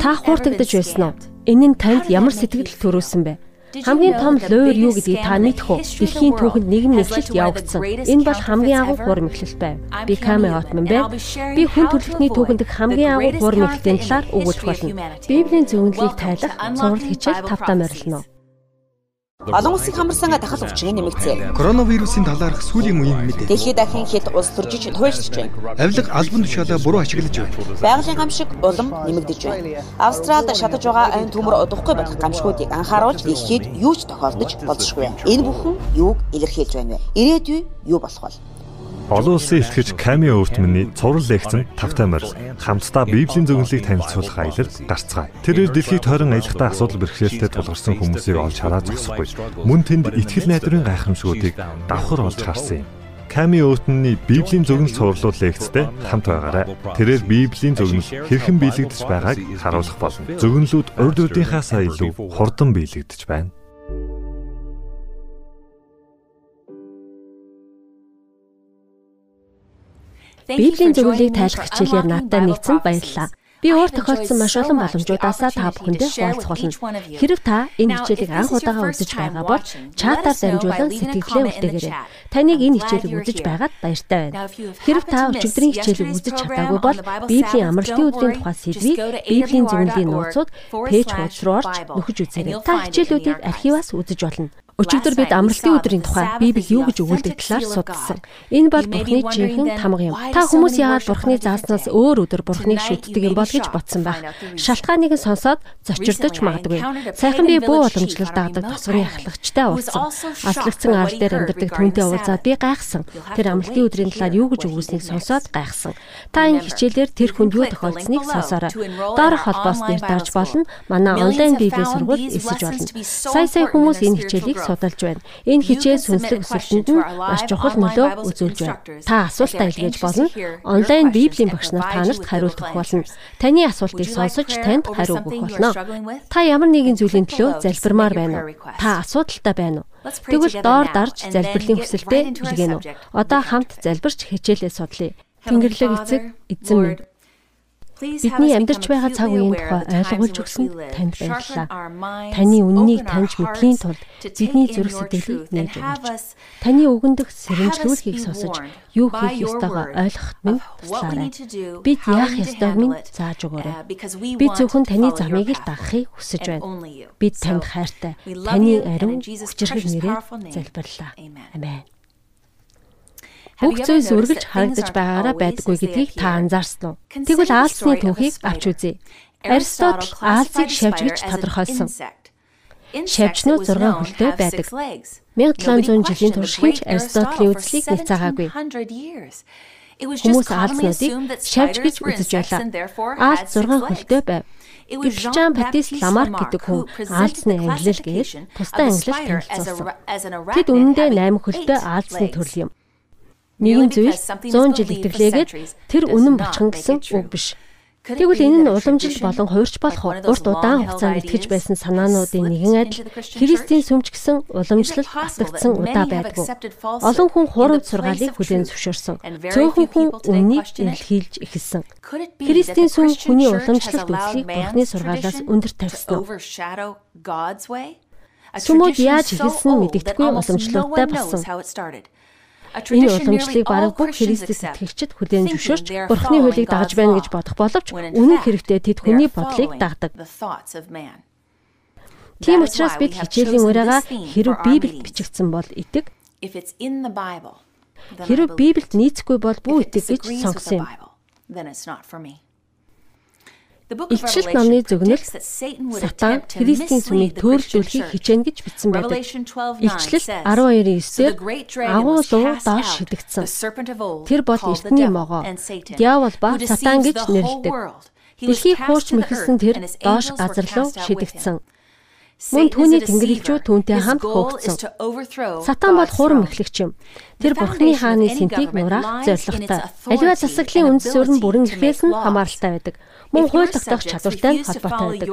Та хууртагдаж байсан уу? Энэ нь танд ямар сэтгэл төрүүлсэн бэ? Хамгийн том луур юу гэдгийг та мэдэх үү? Дэлхийн түүхэнд нэгэн мэдлэлт явагдсан. Энэ бол хамгийн агуу хурм эхлэл байв. Би Каме Отман байна. Би хүн төрөлхтний түүхэнд хамгийн агуу хурм эхлэлийн талаар өгүүлэх болно. Библийн зөвнөлийг тайлах, зураг хичээл тавтаа морилно. Олон улсын хамарсанга дахал өвчин нэмэгцээ. Коронавирусын талаарх сүүлийн үеийн мэдээ. Дэлхийд дахин хэд улс төржиж туйлшиж байна. Авилга албан тушаалаа буруу ашиглаж байна. Байгалийн гамшиг улам нэмэгдэж байна. Австралид шатаж байгаа айн төмөр удахгүй байх гамшигуудыг анхааруулж дэлхийд юу ч тохиолдож болзошгүй. Энэ бүхэн юуг илэрхийлж байна вэ? Ирээдүй юу болох вэ? Олон улсын ихтгэж Ками Өвтмөний цуврал лекцэн тавтай морил хамтдаа Библийн зөвнөлийг танилцуулах аялал гарцгаая. Тэрээр дэлхийг тойрон аялахдаа асуудал бэрхшээлтэй тулгарсан хүмүүсийг олж хараа зогсохгүй. Мөн тэнд итгэл найдварын гайхамшгуудыг давхар олж харсан юм. Ками Өвтмөний Библийн зөвнөл цувралууд лекцтэй хамт байгаарай. Тэрээр Библийн зөвнөл хэрхэн биелэгдэж байгааг харуулах болно. Зөвнөлүүд урд урдынхаасаа илүү хурдан биелэгдэж байна. Библийн зөвлөлийг тайлах хичээлээр надтай нэгдсэн баярлалаа. Би өөр тохиолдсон маш олон боломжуудаасаа та бүхэндээ хуваалцах болно. Хэрв та энэ хичээлийг анх удаага үзэж байгаа бол чатаар дамжуулан сэтгэлээ үлдээгээрэй. Таныг энэ хичээлийг үзэж байгаад баяртай байна. Хэрв та өчигдрийн хичээлийг үзэж чадаагүй бол Библийн амралтын өдрийн тухай сэдвийг Библийн зөвнөлийн нууцуд пэйж хуудас руу орж нөхөж үзээрэй. Та хичээлүүдийг архиваас үзэж болно. Өчигдөр бид амралтын өдрийн тухай Библи юу гэж өгүүлдэг талаар судалсан. Энэ бол Бурхны жинхэнэ тамга юм. Та хүмүүс яагаад Бурхны зааснаас өөр өдөр Бурхныг шүтдэг юм бол гэж бодсон байх. Шалтгааныг нь сонсоод зочирдож магадгүй. Сайхан би бүү уламжлал дагдаг тосгоны ахлагчтай уулзсан. Аслагдсан арал дээр амьдардаг түнтэй уулзаад би гайхсан. Тэр амралтын өдрийн талаар юу гэж өгүүлснийг сонсоод гайхсан. Та энэ хичээлээр тэр хүнд юу тохиолдсныг сонсоорой. Доорх холбоос дээр дарж болно. Манай онлайн библийн сургууль эсэж болно. Сая сая хүмүүс энэ хичээлийг судалж байна. Энэ хичээл сүнслэг өсөлтөнд нь маш чухал нөлөө үзүүлж байна. Та асуултаа илгээж болно. Онлайн Библийн багш нар та нарт хариулт өгөх болно. Таны асуултыг сонсож танд хариу өгөх болно. Та ямар нэгэн зүйлийн төлөө залбирмаар байна уу? Та асуудалтай байна уу? Тэгвэл доор дарж залбирлын хүсэлтэд илгээнэ үү? Одоо хамт залбирч хичээлээ судлаа. Тэнгэрлэг эцэг эзэн минь Бидний амьдарч байгаа цаг үеийн тухай ойлгуулж өгсөн танд баярлалаа. Таны үннийг таньж мэдхийн тулд бидний зүрх сэтгэлийг нээж өгөөч. Таны өгөндөг сэрэмжлүүлгийг сонсож юу хийх ёстойгоо ойлгоход минь туслаарай. Бид яах ёстойг минь зааж өгөөрэй. Би зөвхөн таны замыг л дагахыг хүсэж байна. Бид танд хайртай. Таны ариун хүчрхэг нэрээр залбирлаа. Амен. Бүх зүйлс үргэлж харагдаж байгаараа байдаггүй гэдгийг та анзаарсан уу? Тэгвэл Аалзны түүхийг авч үзье. Аристотл Аалзыг шавж гэж тодорхойлсон. Шавжнууд 6 хөлтэй байдаг. 1700 жилийн турш хинч Аристотлийн үзлийг нэцаагаагүй. Хүмүүс Аалзнуудыг шавж гэж үзэж байлаа. Аалз 6 хөлтэй байв. Ивчан Батист Ламарк гэдэг хүн Аалзны ангилал гэж тусдаа ангилал танилцуулсан. Тэд үнэндээ 8 хөлтэй Аалзны төрөл юм. Нэгэн зүйл 100 жил итгэлээгээд тэр үнэн бочхон гэсэн үг биш. Тэгвэл энэ нь уламжлал болон хуурч болох урт удаан хугацаанд итгэж байсан санаануудын нэгэн адил Христийн сүмч гэсэн уламжлал батгдсан удаа байдгүй. Олон хүн хурамч сургаалыг хүлээн зөвшөөрсөн. Цөөхөн хүн үннийг илэрхийлж эхэлсэн. Христийн сүм хүний уламжлалт үзлийг Бурхны сургаалаас өндөр тавьсан? Сүмүүд яаж эхэлсэн мэдэгдэхгүй уламжлалтай болсон. Энэ уламжлалыг бараг бүх Христэд сэтгэгчд хүлээн зөвшөөрч Бурхны хуулийг дагаж байна гэж бодох боловч үнэн хэрэгтээ тэд хүний бодлыг дагдаг. Тийм учраас бид хичээлийн ураагаа хэрв Библиэд бичигдсэн бол итэг. Хэрв Библиэд нийцэхгүй бол бүү итэг гэж сонгосон юм. Илчилт номны зөвнөл Сатан Христийн сүмийг төөрөлдүүлэхийг хичээн гэж бичсэн байдаг. Илчлэл 12:9-дэр агуу луу доош шидэгдсэн. Тэр бол эртний могоо. Диавол ба Сатан гэж нэрлэдэг. Дэлхийг хуурч мэхэлсэн тэр доош газар руу шидэгдсэн. Мөн түүний тэнгэрлэгчүүд түүнтэй хамт хөөгдсөн. Сатан бол хурам эхлэгч юм. Тэр бурхны хааны сэнтийг нураах зорилготой. Аливаа засаглалын үндсөөр нь бүрэн эрхээс нь хамааралтай байдаг мөн хууль тогтоох чадвартай холбоотой байдаг.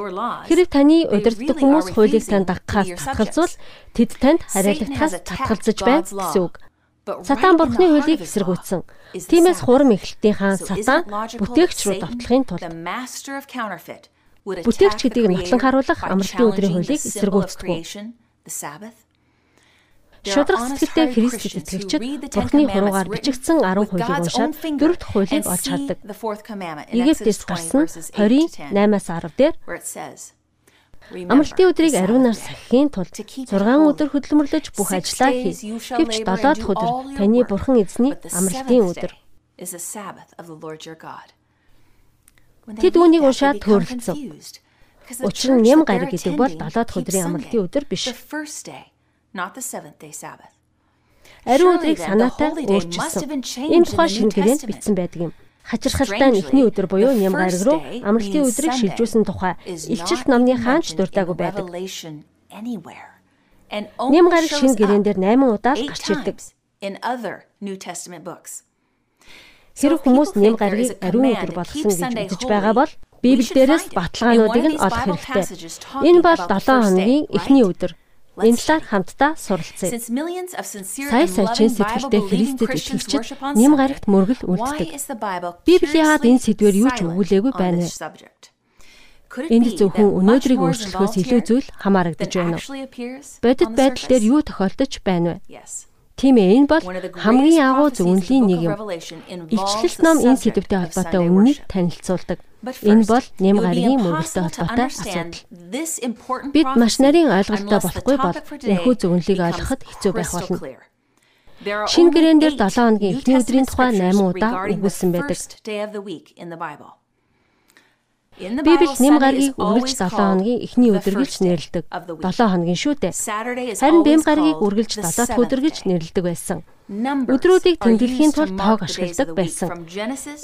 Хэрэг таны удирддаг хүмүүс хуулийг танд дагахаас татгалзвал тэд танд хариалагдахаас татгалзаж байна гэсэн үг. Сатан бурхны хуулийг эсэргүүцсэн. Тиймээс хурам эхлэлтийн хаан Сатан бүтээгч рүү давтлахын тулд бүтээгч гэдгийг нотлон харуулах амралтын өдрийн хуулийг эсэргүүцдэг. Шудраг сэтгэлтэй Христ итгэгчид Бурхны хуруугаар бичигдсэн 10 хуулийг уншаад дөрөв дахь хуулийг олж хардаг. Египтээс гарсан 20-ын 8-аас 10 дээр Амралтын өдрийг ариунаар сахихын тулд 6 өдөр хөдөлмөрлөж бүх ажлаа хий. Гэвч 7 дахь өдөр таны бурхан эзний амралтын өдөр. Тэд үүнийг уншаад төөрөлдсөн. Учир нь ням гариг гэдэг бол 7 дахь өдрийн амралтын өдөр биш. Ариун өдрийг санаатай өөрчилсөн. Энэ тухай шинэ гэрээнд бичсэн байдаг юм. Хачирхалтай эхний өдөр буюу ням гариг руу амралтын өдрийг шилжүүлсэн тухай илчилт номны хаанч дуртаагүй байдаг. Ням гариг шинэ гэрээн дээр 8 удаа гарч ирдэг. Хэрэг хүмүүс нэм гаргийг ариун өдөр болгосон гэж үзэж байгаа бол Библиэрээс баталгаануудыг нь олох хэрэгтэй. Энэ бол 7 хоногийн эхний өдөр. Энэ талаар хамтдаа суралцъя. Сая сайчин сэтгэлтэй Христэд итгэгчид нэм гарагт мөргөл үлддэг. Библи яагаад энэ сэдвээр юу ч өгүүлээгүй байна? Энд зөвхөн өнөөдрийг өөрчлөхөөс илүү зүйл хамаарагдаж байна уу? Бодит байдал дээр юу тохиолдож байна вэ? Тийм ээ энэ бол хамгийн агуу зөвнлийн нэг юм. Ичлэлт ном энэ сэдвтэй холбоотой үннийг танилцуулдаг. Энэ бол нэм гаригийн мөргөлтэй холбоотой асуудал. Бид маш нарийн ойлголттой болохгүй бол энэхүү зөвнлийг ойлгоход хэцүү байх болно. Шинэ гэрээн дээр 7 хоногийн эхний өдрийн тухай 8 удаа өгүүлсэн байдаг. Библиэд нэм гаргийг үргэлж 7 хоногийн эхний өдөр гэж нэрлэдэг. 7 хоногийн шүү дээ. Харин бэм гаргийг үргэлж 7 дахь өдөр гэж нэрлэдэг байсан. Өдрүүдийг тэмдэглэхийн тулд тоог ашигладаг байсан.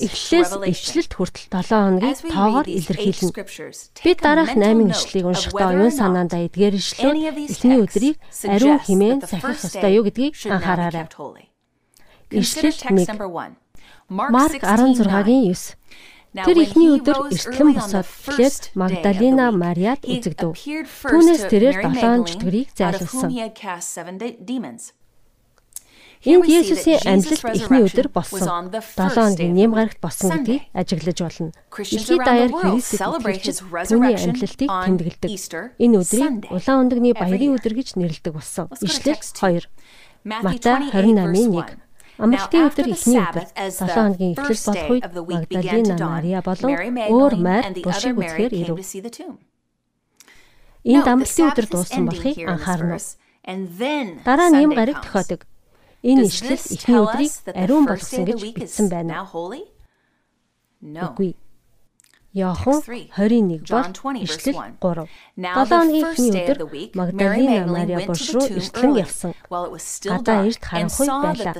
Эхлэлээс эвчлэлт хүртэл 7 хоногийг тоогоор илэрхийлнэ. Бид дараах 8 ишлэгийг уншихдаа оюун санаандаа эдгээр ишлүүд эхний өдрийг ариун химээн сахих ёстой юу гэдгийг анхаараарай. Ишлэл 1 Марк 16-гийн 9 Тэр ихний өдөр эртлэн босоод эхлээд Магдалина Мариад үзэгдэв. Түүнээс тэрээр 7 чөтгөрийг зайлуулсан. Энд Есүсийн амьлалт эхний өдөр болсон. 7 хоногийн нэм гарагт болсон гэдгийг ажиглаж болно. Дэлхийд даяар Христэд түүний амьлалтыг тэмдэглэдэг. Энэ өдрийг улаан өндөгний баярын өдөр гэж нэрлэдэг болсон. Ишлэл 2. Матай 28-ын 1 Амралтын өдөр эхний өдөр 7 хоногийн эхлэл болох үед Магдалина Мария болон өөр майр бушиг үзэхээр ирэв. Энд амралтын өдөр дууссан болохыг анхаарна. Дараа нь юм гариг тохиодог. Энэ ишлэл эхний өдрийг ариун болгосон гэж бичсэн байна. Үгүй. Яохан 21 бол ишлэл 3. 7 хоногийн эхний өдөр Магдалина Мария бурш руу эртлэн явсан. Гадаа эрт харанхуй байлаа.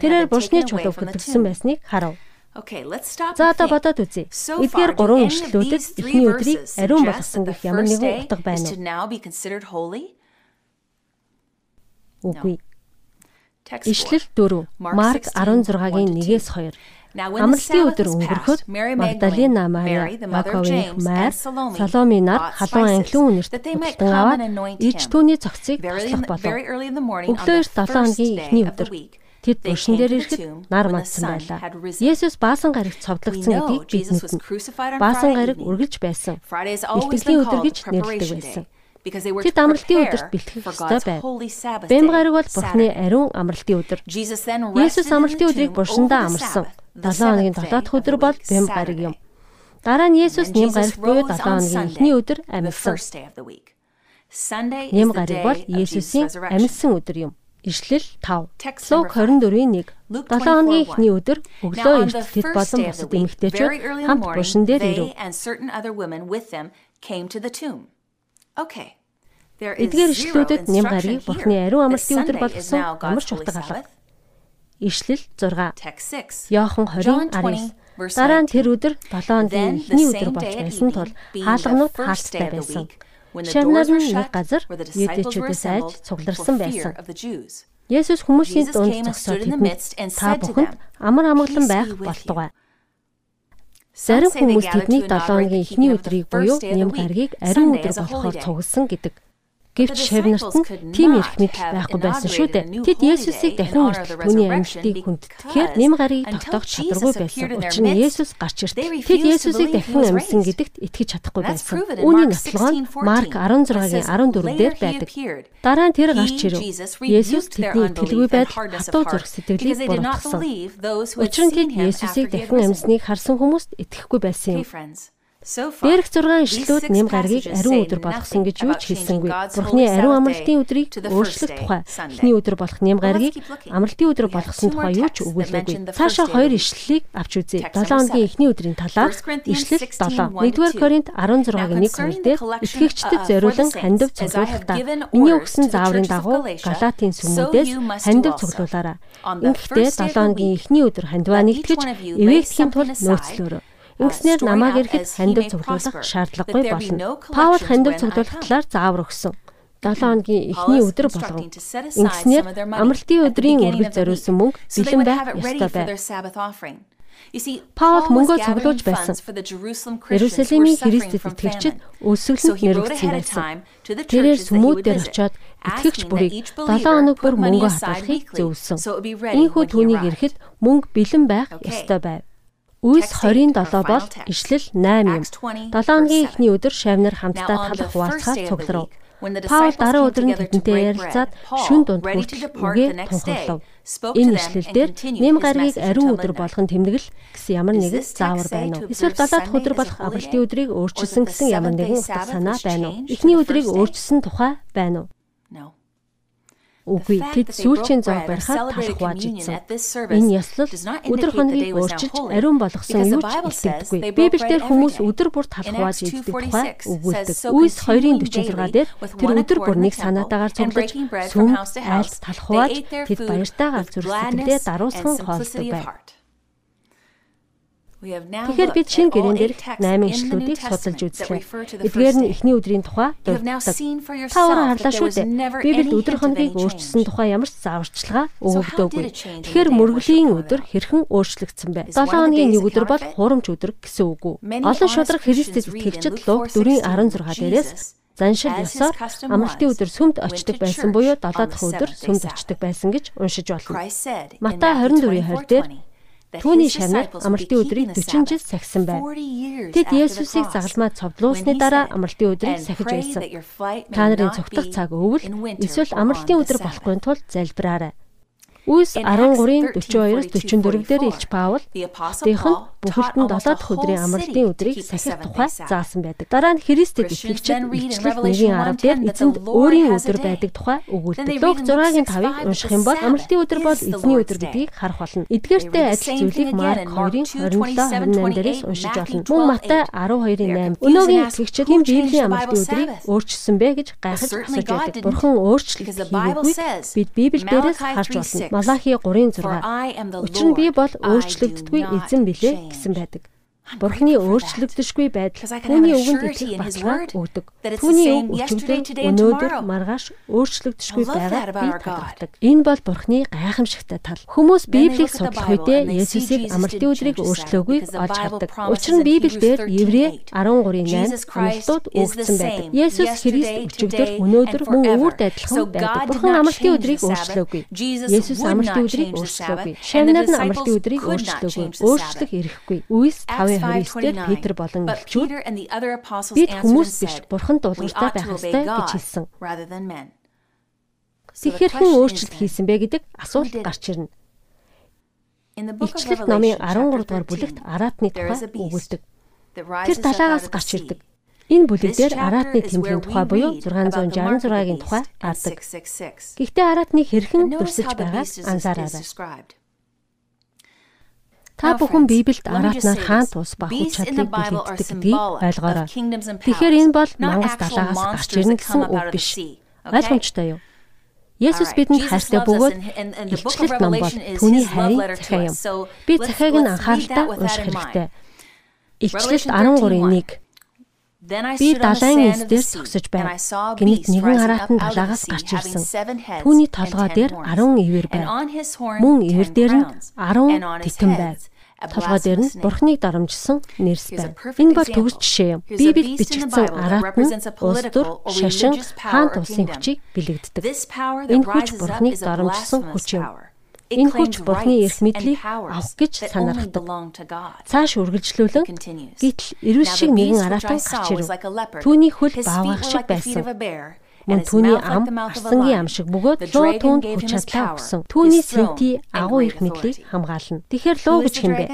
Тэрээр буршны чулууг хөдөлгсөн байсныг харав. За одоо бодоод үзье. Эдгээр гурван ишлэлүүдэд эхний өдрийг ариун болгосон гэх ямар нэгэн утга байна уу? Үгүй. Ишлэл 4. Марк 16-гийн 1-ээс 2. Амралтын өдөр өнгөрөхөд Магдалина Мария, Маковын Майр, Соломинаар халуун анхлын үнэрт худалдан аваад иж түүний цогцыг туслах болов. Өглөө 7 хоногийн эхний өдөр тэд буршин дээр ирэхэд нар мандсан байлаа. Есүс баасан гарагт цовдлогдсон гэдгийг бид мэднэ. Баасан гараг үргэлж байсан. Итгэлийн өдөр гэж нэрлэдэг байсан. Тэд амралтын өдөрт бэлтгэх ёстой байв. Бэм гараг бол Бурхны ариун амралтын өдөр. Есүс амралтын өдрийг буршиндаа амарсан. 7 хоногийн 7 дахь өдөр бол бэм гараг юм. Дараа нь Есүс нэм гарагт буюу 7 хоногийн эхний өдөр амьдсан. Нэм гараг бол Есүсийн амьдсан өдөр юм. Ишлэл 5. Лук 24-ийн 1. 7 хоногийн эхний өдөр өглөө эрт тэд болон бусад эмэгтэйчүүд хамт буршин дээр ирэв. Эдгээр ишлүүдэд нэм гаргийг Бурхны ариун амралтын өдөр болгосон амарч утга алга. Ишлэл 6. Йохан 20:19 Дараа нь тэр өдөр 7 хоногийн эхний өдөр болж байсан тул хаалганууд хаалттай байсан. Шавнаар нь нэг газар юдэчүүдээс айж цугларсан байсан. Есүс хүмүүсийн дунд зогсоод та бүхэнд амар амгалан байх болтугай. Зарим хүмүүс тэднийг 7 хоногийн эхний өдрийг буюу нэм гаргийг ариун өдөр болохоор цугласан гэдэг. Гэвч шавнарт нь тийм эрх мэдэл байхгүй байсан шүү дээ. Тэд Есүсийг дахин мөртөл түүний амьдлыг хүндэтгэхээр нэм гарыг тогтоох чадваргүй байсан. Учир нь Есүс гарч ирт. Тэд Есүсийг дахин амьсан гэдэгт итгэж чадахгүй байсан. Үүний нотлогоо нь Марк 16-гийн 14 дээр байдаг. Дараа нь тэр гарч ирэв. Есүс тэдний итгэлгүй байдал хатуу зүрх сэтгэлийг буруутгасан. Учир нь тэд Есүсийг дахин амьсныг харсан хүмүүст итгэхгүй байсан юм. Дээрх 6 ишлүүд нэм гаргийг ариун өдөр болгосон гэж юу ч хэлсэнгүй. Бурхны ариун амралтын өдрийг өөрчлөх тухай эхний өдөр болох нэм гаргийг амралтын өдөр болгосон тухай юу ч өгүүлээгүй. Цаашаа хоёр ишлэлийг авч үзье. 7 хоногийн эхний өдрийн талаар ишлэл 7. 1-р Коринт 16-гийн 1-2 дээр итгэгчдэд зориулан хандив цуглуулахдаа миний өгсөн зааврын дагуу Галатийн сүмүүдээс хандив цуглуулаарай. Ингэхдээ 7 хоногийн эхний өдөр хандиваа нэгтгэж эвээгдэхийн тулд нөөцлөөрөө Ингэснээр намааг ирэхэд хандив цуглуулах шаардлагагүй болно. Паул хандив цуглуулах талаар заавар өгсөн. 7 хоногийн эхний өдөр болгов. Ингэснээр амралтын өдрийн үргэлж зориулсан мөнгө бэлэн байх ёстой байв. Паул мөнгөө цуглуулж байсан. Иерусалимийн Христэд итгэгчид өсөглөнд нэрвэгдсэн байсан. Тэрээр сүмүүд дээр очиод итгэгч бүрийг 7 хоног бүр мөнгө хадгалахыг зөвлөсөн. Ийхүү түүнийг ирэхэд мөнгө бэлэн байх ёстой байв. Үйлс 27 бол ишлэл 8 юм. 7 хоногийн эхний өдөр шавнар хамтдаа талах хуваалцахаар цугларав. Паул дараа өдөр нь тэдэнтэй ярилцаад шүн дунд хүртэл үгээ тунхаглав. Энэ ишлэлдэр нэм гаргийг ариун өдөр болгон тэмдэглэл гэсэн ямар нэгэн заавар байна уу? Эсвэл 7 дахь өдөр болох авралтын өдрийг өөрчилсөн гэсэн ямар нэгэн утга санаа байна уу? Эхний өдрийг өөрчилсөн тухай байна уу? Үгүй тэд сүүлчийн зог барихад талах хувааж ийдсэн. Энэ ёслол өдөр хоногийг өөрчилж ариун болгосон юу ч илтгэдэггүй. Библиэлд хүмүүс өдөр бүр талах хувааж ийддэг тухай өгүүлдэг. Үйс 2:46 дээр тэр өдөр бүр нэг санаатаагаар цуглаж сүм айлт талах хувааж тэд баяртайгаар зүрх сэтгэлдээ даруусхан хоолдог байв. Тэгэхээр бид шинэ гэрэн дээр 8 ишлүүдийг судалж үзлээ. Эдгээр нь эхний өдрийн тухай дурддаг. Та өөрөө харлаа шүү дээ. Библиэд өдөр хоногийг өөрчилсөн тухай ямар ч зааварчилгаа өгөгдөөгүй. Тэгэхээр мөргөлийн өдөр хэрхэн өөрчлөгдсөн бэ? 7 хоногийн нэг өдөр бол хурамч өдөр гэсэн үг үү? Олон шударга Христэд итгэгчид Луг 4:16 дээрээс заншил ёсоор амралтын өдөр сүмд очдог байсан буюу 7 дахь өдөр сүмд очдог байсан гэж уншиж болно. Матай 24:20 дээр Түүний шанаар амралтын өдрийг 40 жил сахисан байв. Тэд Есүсийг загалмаа цовдлуусны дараа амралтын өдрийг сахиж байсан. Та нарын цогтох цаг өвөл эсвэл амралтын өдөр болохгүй тул залбираарай. Үс 13-ын 42-с 44 дээр Илч Паул Хотынх нь бүхэлд нь 7 дахь өдрийн амралтын өдрийг сахих тухай заасан байдаг. Дараа нь Христэд итгэгчид ичлэл 1-10 дээр эзэнд өөрийн өдөр байдаг тухай өгүүлдэг. Луг 6-гийн 5-ыг унших юм бол амралтын өдөр бол эзний өдөр гэдгийг харах болно. Эдгээртэй адил зүйлийг Марк 2-ын 27-28 дээрээс уншиж болно. Мөн Матай 12-ын 8 өнөөгийн итгэгчид энэ Библийн амралтын өдрийг өөрчилсөн бэ гэж гайхаж асууж байдаг. Бурхан өөрчлөлт хийгээгүй бид Библи дээрээс харж болно. Малахи 3:6. Учир нь би бол өөрчлөгддгүй эзэн билээ гэсэн байдаг. Бурхны өөрчлөгдөшгүй байдал түүний үгэнд итгэх баталгаа өгдөг. Түүний үг өчигдөр өнөөдөр маргааш өөрчлөгдөшгүй байгааг би талархдаг. Энэ бол Бурхны гайхамшигтай тал. Хүмүүс Библийг судлах үедээ Есүсийг амралтын өдрийг өөрчлөөгүй олж хардаг. Учир нь Библиэлд Еврей 13:8 амралтууд өгсөн байдаг. Есүс Христ өчигдөр өнөөдөр мөн үүрд адилхан байдаг. Бурхан амралтын өдрийг өөрчлөөгүй. Есүс амралтын өдрийг өөрчлөөгүй. Шавнаар нь амралтын өдрийг өөрчлөөгүй. Өөрчлөх эрхгүй. Үйс 5 29-дэр Петр болон элчүүд бид хүмүүс биш бурханд дуулууртай байх ёстой гэж хэлсэн. Тэгэхээр хэн өөрчлөлт хийсэн бэ гэдэг асуулт гарч ирнэ. Илчлэлт номын 13 дугаар бүлэгт Аратны тухай өгүүлдэг. Тэр талаагаас гарч ирдэг. Энэ бүлэгдэр Аратны тэмдгийн тухай буюу 666-гийн тухай гардаг. Гэхдээ Аратны хэрхэн дүрсэлж байгааг анзаараарай. Та бүхэн Библиэд араатнаар хаан тус ба хүч чадлыг бэлэгддэг гэдгийг ойлгоорой. Тэгэхээр энэ бол мангас далаагаас гарч ирнэ гэсэн үг биш. Ойлгомжтой юу? Есүс бидэнд хайртай бөгөөд илчлэлт ном бол түүний хайрын захиа юм. Би захиаг нь анхааралтай унших хэрэгтэй. Илчлэлт 13:1 Би далайн эсдэр зогсож байв. Гэнэт нэгэн хараатан далаагаас гарч ирсэн. Түүний толгой дээр 10 ивэр байв. Мөн ивэр дээр нь 10 титэн байв. Толгой дээр нь Бурхныг доромжсон нэрс байна. Энэ бол төгс жишээ юм. Библиэд бичигдсэн араат нь улс төр, шашин, хаант улсын хүчийг бэлэгддэг. Энэ хүч Бурхныг доромжсон хүч юм. Энэ хүч Бурхны эрх мэдлийг авах гэж санаардаг. Цааш үргэлжлүүлэн гítэл эрүүл шиг нэгэн араатан гарч ирэв. Түүний хөл баавгах шиг байсан. Мөн түүний ам арсангийн ам шиг бөгөөд луу түүнд хүч чадлаа өгсөн. Түүний сэнти агуу эрх мэдлийг хамгаална. Тэгэхээр луу гэж хэмбэ?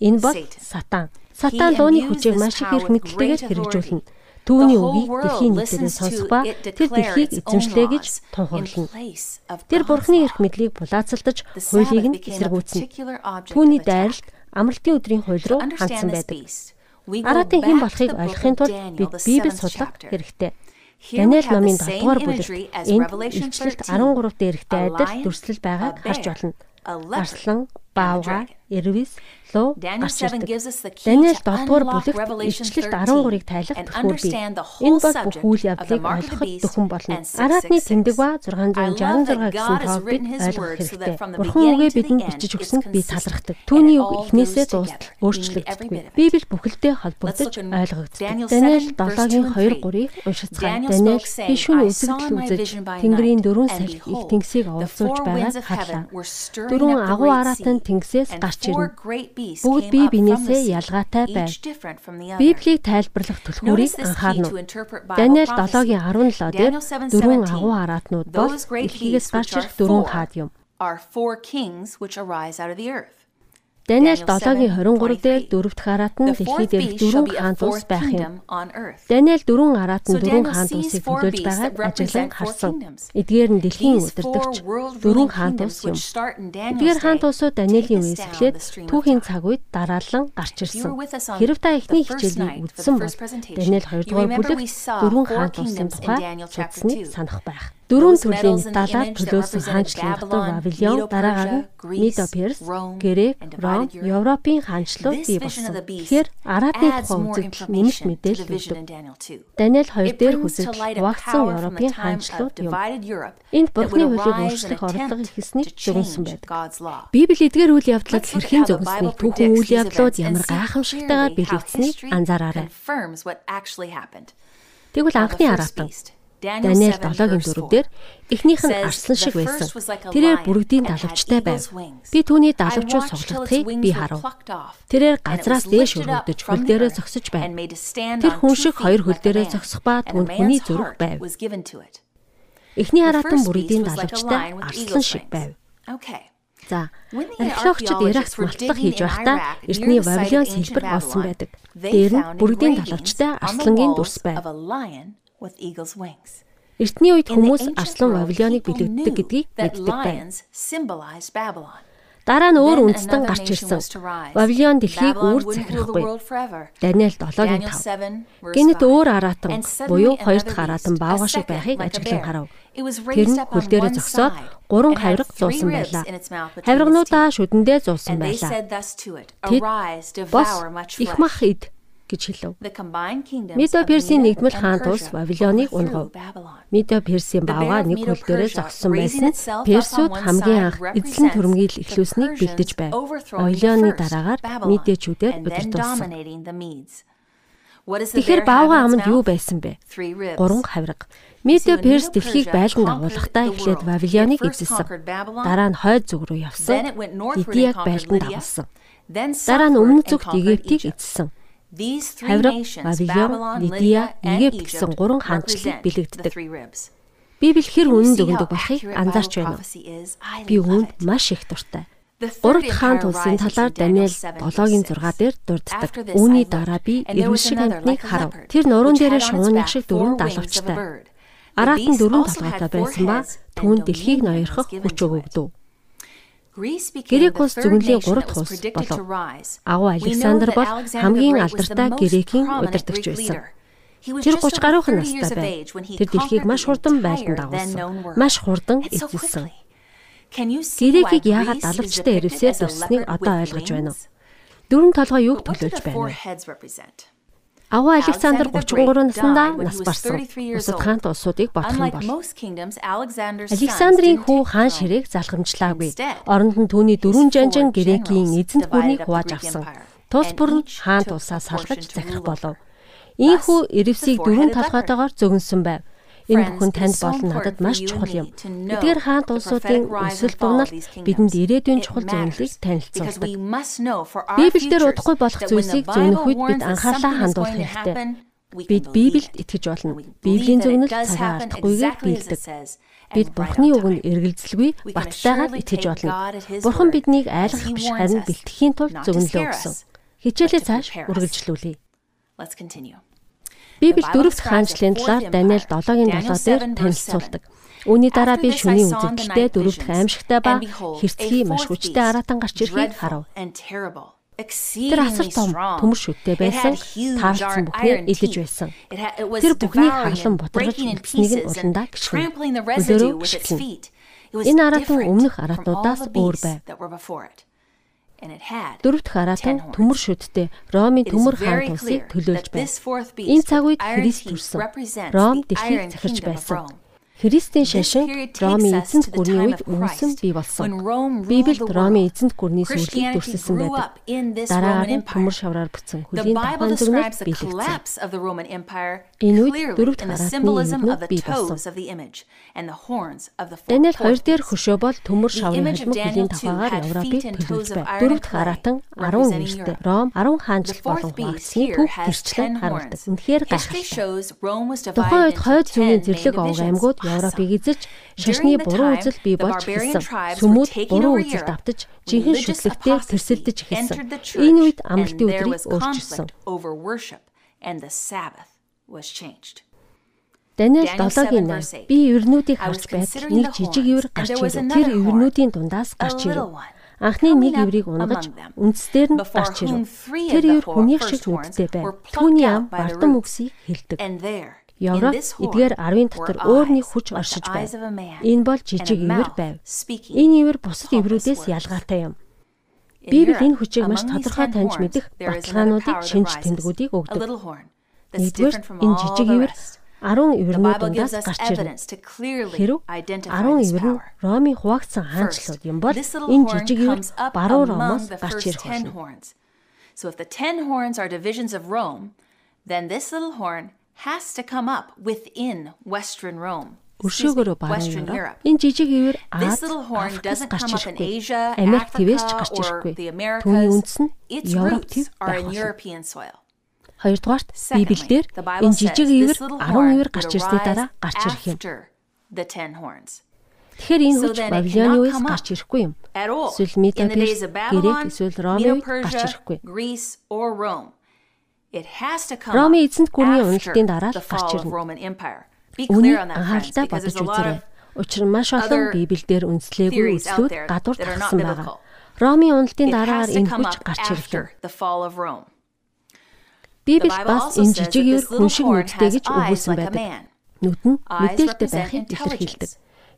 Энэ бол сатан. Сатан лууны хүчийг маш их эрх мэдэлтэйгээр хэрэгжүүлнэ. Түүний үгийг дэлхийн нийтээр сонсох ба тэр дэлхийг эзэмшлээ гэж тунхаглана. Тэр бурхны эрх мэдлийг булаацалдаж хуулийг нь эсэргүүцнэ. Түүний дайралт амралтын өдрийн хууль руу хандсан байдаг. Араатын хэн болохыг ойлгохын тулд бид Библийг судлах хэрэгтэй. Даниэл номын 7 дугаар бүлэгт энд илчлэлт 13 дээрхтэй адил дүрслэл байгааг харж болно. Арслан, Баавга, Эрвис, Луу гарч ирдэг. Даниэл 7 дугаар бүлэгт илчлэлт 13-ыг тайлах төхөөр бий. Энэ бол бүх үйл явдлыг ойлгоход дөхөн болно. Араатны тэмдэг ба 666 гэсэн тоог бид ойлгох хэрэгтэй. Бурхан үгээ бидэнд бичиж өгсөнд би талархдаг. Түүний үг эхнээсээ дуустал өөрчлөгддөггүй. Библи бүхэлдээ холбогдож ойлгогддог. Даниэл 7-гийн 2-3-ыг уншицгаая. Даниэл би шүн үзэгдэл үзэж Тэнгэрийн дөрвөн салхи их тэнгисийг оволцуулж байгааг харлаа. Дөрвөн агуу араатан тэнгисээс гарч ирнэ. Бүгд бие биенээсээ ялгаатай байв. Библийг тайлбарлах түлхүүрийг анхаарна. Даниэл 7-гийн 17 дээр дөрвөн агуу араатнууд бол дэлхийгээс гарч ирэх дөрвөн хаад юм. Даниэл 7-гийн 23 дээр дөрөвт хараат нь дэлхий дээр дөрвөн хаан тус байх юм. Даниэл дөрвөн хараат нь дөрвөн хаан тусыг төлөөлж байгааг ажиглан харсан. Эдгээр нь дэлхийн удирдагч дөрвөн хаан тус юм. Эдгээр хаан тусууд Даниэлийн үеэс эхлээд түүхийн цаг үед дараалан гарч ирсэн. Хэрв та эхний хичээлийг үзсэн бол Даниэл 2 дугаар бүлэг дөрвөн хаан тусын тухай судсныг санах байх. Дөрвөн төрлийн металлаар төлөөсөн хаанчлалын дотор Вавилон, дараагаар нь Мидо Перс, Грек, Ром, Европын хаанчлал бий болсон. Тэгэхээр Араадны тухай үзэгдэл нэмэлт мэдээлэл өгдөг. Даниэл 2 дээр хүсэж хуваагдсан Европын хаанчлал юм. Энд Бурхны хуулийг өөрчлөх орлого ихсэнийг зөвнсөн байдаг. Библи эдгээр үйл явдлыг хэрхэн зөвнснийг түүхэн үйл явдлууд ямар гайхамшигтайгаар бэлэгдсэнийг анзаараарай. Тэгвэл анхны араатан Даниэл 7-гийн 4-дээр эхнийх нь арслан шиг байсан. Тэрээр бүрэгдийн далавчтай байв. Би түүний далавчуу суглагдахыг би харав. Тэрээр газраас дээш өргөдөж хөл дээрээ зогсож байв. Тэр хүн шиг хоёр хөл дээрээ зогсох ба түүнд хүний зүрх байв. Эхний хараатан бүрэгдийн далавчтай арслан шиг байв. За, археологчид Иракт малтлах хийж байхдаа эртний Вавилон сэлбэр олсон байдаг. Дээр нь бүрэгдийн далавчтай арслангийн дүрс байв. Эртний үед хүмүүс арслан Вавилоныг бэлэгддэг гэдгийг мэддэг байна. Дараа нь өөр үндэстэн гарч ирсэн. Вавилон дэлхийг үүр захирахгүй. Даниэл 7-гийн 5. Гэнэт өөр араатан буюу хоёр дахь араатан баавга шиг байхыг ажиглан харав. Тэр нь хөл дээрээ зогсоод гурван хавирга зуусан байлаа. Хавиргануудаа шүдэндээ зуусан байлаа. Тэд бос их мах ид гэж хэлв. Медо Персийн нэгдмэл хаан тус Вавилоныг унгав. Медо Персийн баавга нэг хөл дээрээ зогссон байсан. Персууд хамгийн анх эзлэн төрөмгийл эхлүүлсэнийг бэлдэж байв. Вавилоны дараагаар Медэчүүдээр удирдуулсан. Тэгэхээр баавга аманд юу байсан бэ? Гурван хавирга. Медиа Перс дэлхийг байлдан дагуулахдаа эхлээд Вавилоныг эзэлсэн. Дараа нь хойд зүг рүү явсан. Лидияг байлдан дагуулсан. Дараа нь өмнө зүгт Египтийг эзэлсэн. Хавраг, Вавилон, Лидия, Египт гэсэн гурван хаанчлалыг бэлэгддэг. Библи хэр үнэн дүгндэг болохыг анзаарч байна. Би үүнд маш их дуртай. Гуравт хаан тулсын талаар Даниэл 7-гийн 6 дээр дурддаг. Үүний дараа би эрүүл шиг амтныг харав. Тэр нуруунд дээрээ шугуунах шиг дөрвөн далавчтай. Араат нь дөрвөн толгойтой байсан ба түүнд дэлхийг ноёрхох хүч өгөгдөв. Грек улс зөвнлийн 3 дахь улс болов. Агуу Александр бол хамгийн алдартай Грекийн удирдагч байсан. Тэр 30 гаруйхан настай байв. Тэр дэлхийг маш хурдан байлдан дагуулсан. Маш хурдан эзэлсэн. Грекийг яагаад далавчтай ирвсээр туссныг одоо ойлгож байна уу? Дөрвөн толгой юуг төлөөлж байна вэ? Аваа Александр 33 наснда нас барсан. Бусад хаант улсуудыг бодох юм бол Александрийн хүү хаан ширээг залхамжлаагүй. Оронд нь түүний дөрвөн жанжин грекийн эзэнт гүрнийг хувааж авсан. Тус бүр нь хаант улсаа салгаж захирах болов. Ийхүү Эревсийг дөрвөн талхайтаагаар зөгнсөн байв. Энэ бүхэн танд болон надад маш чухал юм. Эдгээр хаант улсуудын өсөл дуналт бидэнд ирээдүйн чухал зөвнөлийг танилцуулдаг. Библиэлд удахгүй болох зүйлсийг зөвнөх үед бид анхаарлаа хандуулах хэрэгтэй. Бид Библиэд итгэж болно. Библийн зөвнөл цагаан алдахгүйгээр биелдэг. Бид Бурхны үгэнд эргэлзэлгүй баттайгаар итгэж болно. Бурхан биднийг айлгах биш харин бэлтгэхийн тулд зөвнөлөө өгсөн. Хичээлээ цааш үргэлжлүүлье. Let's continue. Библи дөрөвт хаанчлалын талаар Даниэл 7-гийн 7 дээр танилцуулдаг. Үүний дараа би шүний үзэгдэлтэй дөрөвдөх аимшигтай ба хэрцгий маш хүчтэй аратан гарч ирэхийг харав. Тэр асар том төмөр шүттэй байсан, таарлцсан бүхний илгэж байсан. Тэр бүхний хаглан бутрагч нэгнийг нь уландаа гიშгэн. Өөрөөр хэлбэл энэ аратан өмнөх аратнуудаас өөр байв. Дөрөвт хараатан төмөр шүдтэй Ромын төмөр хаан тусыг төлөөлж байна. Энэ цаг үед Христ төрсөн. Ром дэлхийг захирч байсан. Христийн шашин Ромын эзэнт гүрний үед үнсэн бий болсон. Библиэд Ромын эзэнт гүрний сүрлийг дүрсэлсэн байдаг. Дараагаар нь төмөр шавраар бүтсэн хөлийн тухайн зөвнөд биелэгдсэн. Энэ үед дөрөвт хараатны юмнууд бий болсон. Даниэл 2 дээр хөшөө бол төмөр шаврын хажмаг хөлийн тухайгаар Европыг төлөвлөж байв. Дөрөвт хараатан 10 нэртэй Ром 10 хаанчл болон хуваагдсны түүх гэрчлэн харуулдаг. Үнэхээр гайхалтай. Тухайн үед хойд зүүнийн зэрлэг овг аймагуд Европыг эзэж шашны буруу үзэл бий болж эхэлсэн. Сүмүүд буруу үзэлд автаж жинхэнэ шүтлэгтээ тэрсэлдэж эхэлсэн. Энэ үед амралтын өдрийг өөрчилсөн. Даниэл 7-гийн 8 би эвэрнүүдийг харж байтал нэг жижиг эвэр гарч ирэв. Тэр эвэрнүүдийн дундаас гарч ирэв. Анхны нэг эврийг унгаж үндсдэр нь гарч ирэв. Тэр эвэр хүнийх шиг нүдтэй байв. Түүний ам бардам үгсийг хэлдэг. Европ эдгээр 10-ын дотор өөр нэг хүч оршиж байв. Энэ бол жижиг ивэр байв. Энэ ивэр бусад иврүүдээс ялгаатай юм. Библи энэ хүчийг маш тодорхой таньж мэдэх баталгаануудыг шинж тэмдгүүдийг өгдөг. Нэгдүгээр энэ жижиг ивэр 10 ивэрнүүд дундаас гарч ирнэ. Хэрв 10 ивэр нь Ромын хуваагдсан хаанчлууд юм бол энэ жижиг ивэр баруун Ромоос гарч ирэх болно. So if the 10 horns are divisions of Rome, then this little horn has to come up within Western Rome. Өршөөгөөрөө баруун Европ. Энэ жижиг ивэр Аз, Африкаас гарч ирэхгүй. Америк твээс ч гарч ирэхгүй. Түүний үндэс нь Европ төв байх. Хоёрдугаарт Библиэлд энэ жижиг ивэр 10 ивэр гарч ирсний дараа гарч ирэх юм. Тэгэхээр энэ хүч Бабилоны үеэс гарч ирэхгүй юм. Эсвэл Медапис, Грек эсвэл Ромын гарч ирэхгүй. Ромын эзэнт гүрний уналтын дараа л гарч ирнэ. Үүнийг анхааралтай бодож үзээрэй. Учир нь маш олон Библиэлд үндэслээгүй үслүүд гадуур тархсан байгаа. Ромын уналтын дараагаар энэ хүч гарч ирлээ. Библи бас энэ жижиг ир хүн шиг нүдтэй гэж өгүүлсэн байдаг. Нүд нь мэдээлэлтэй байхыг илэрхийлдэг.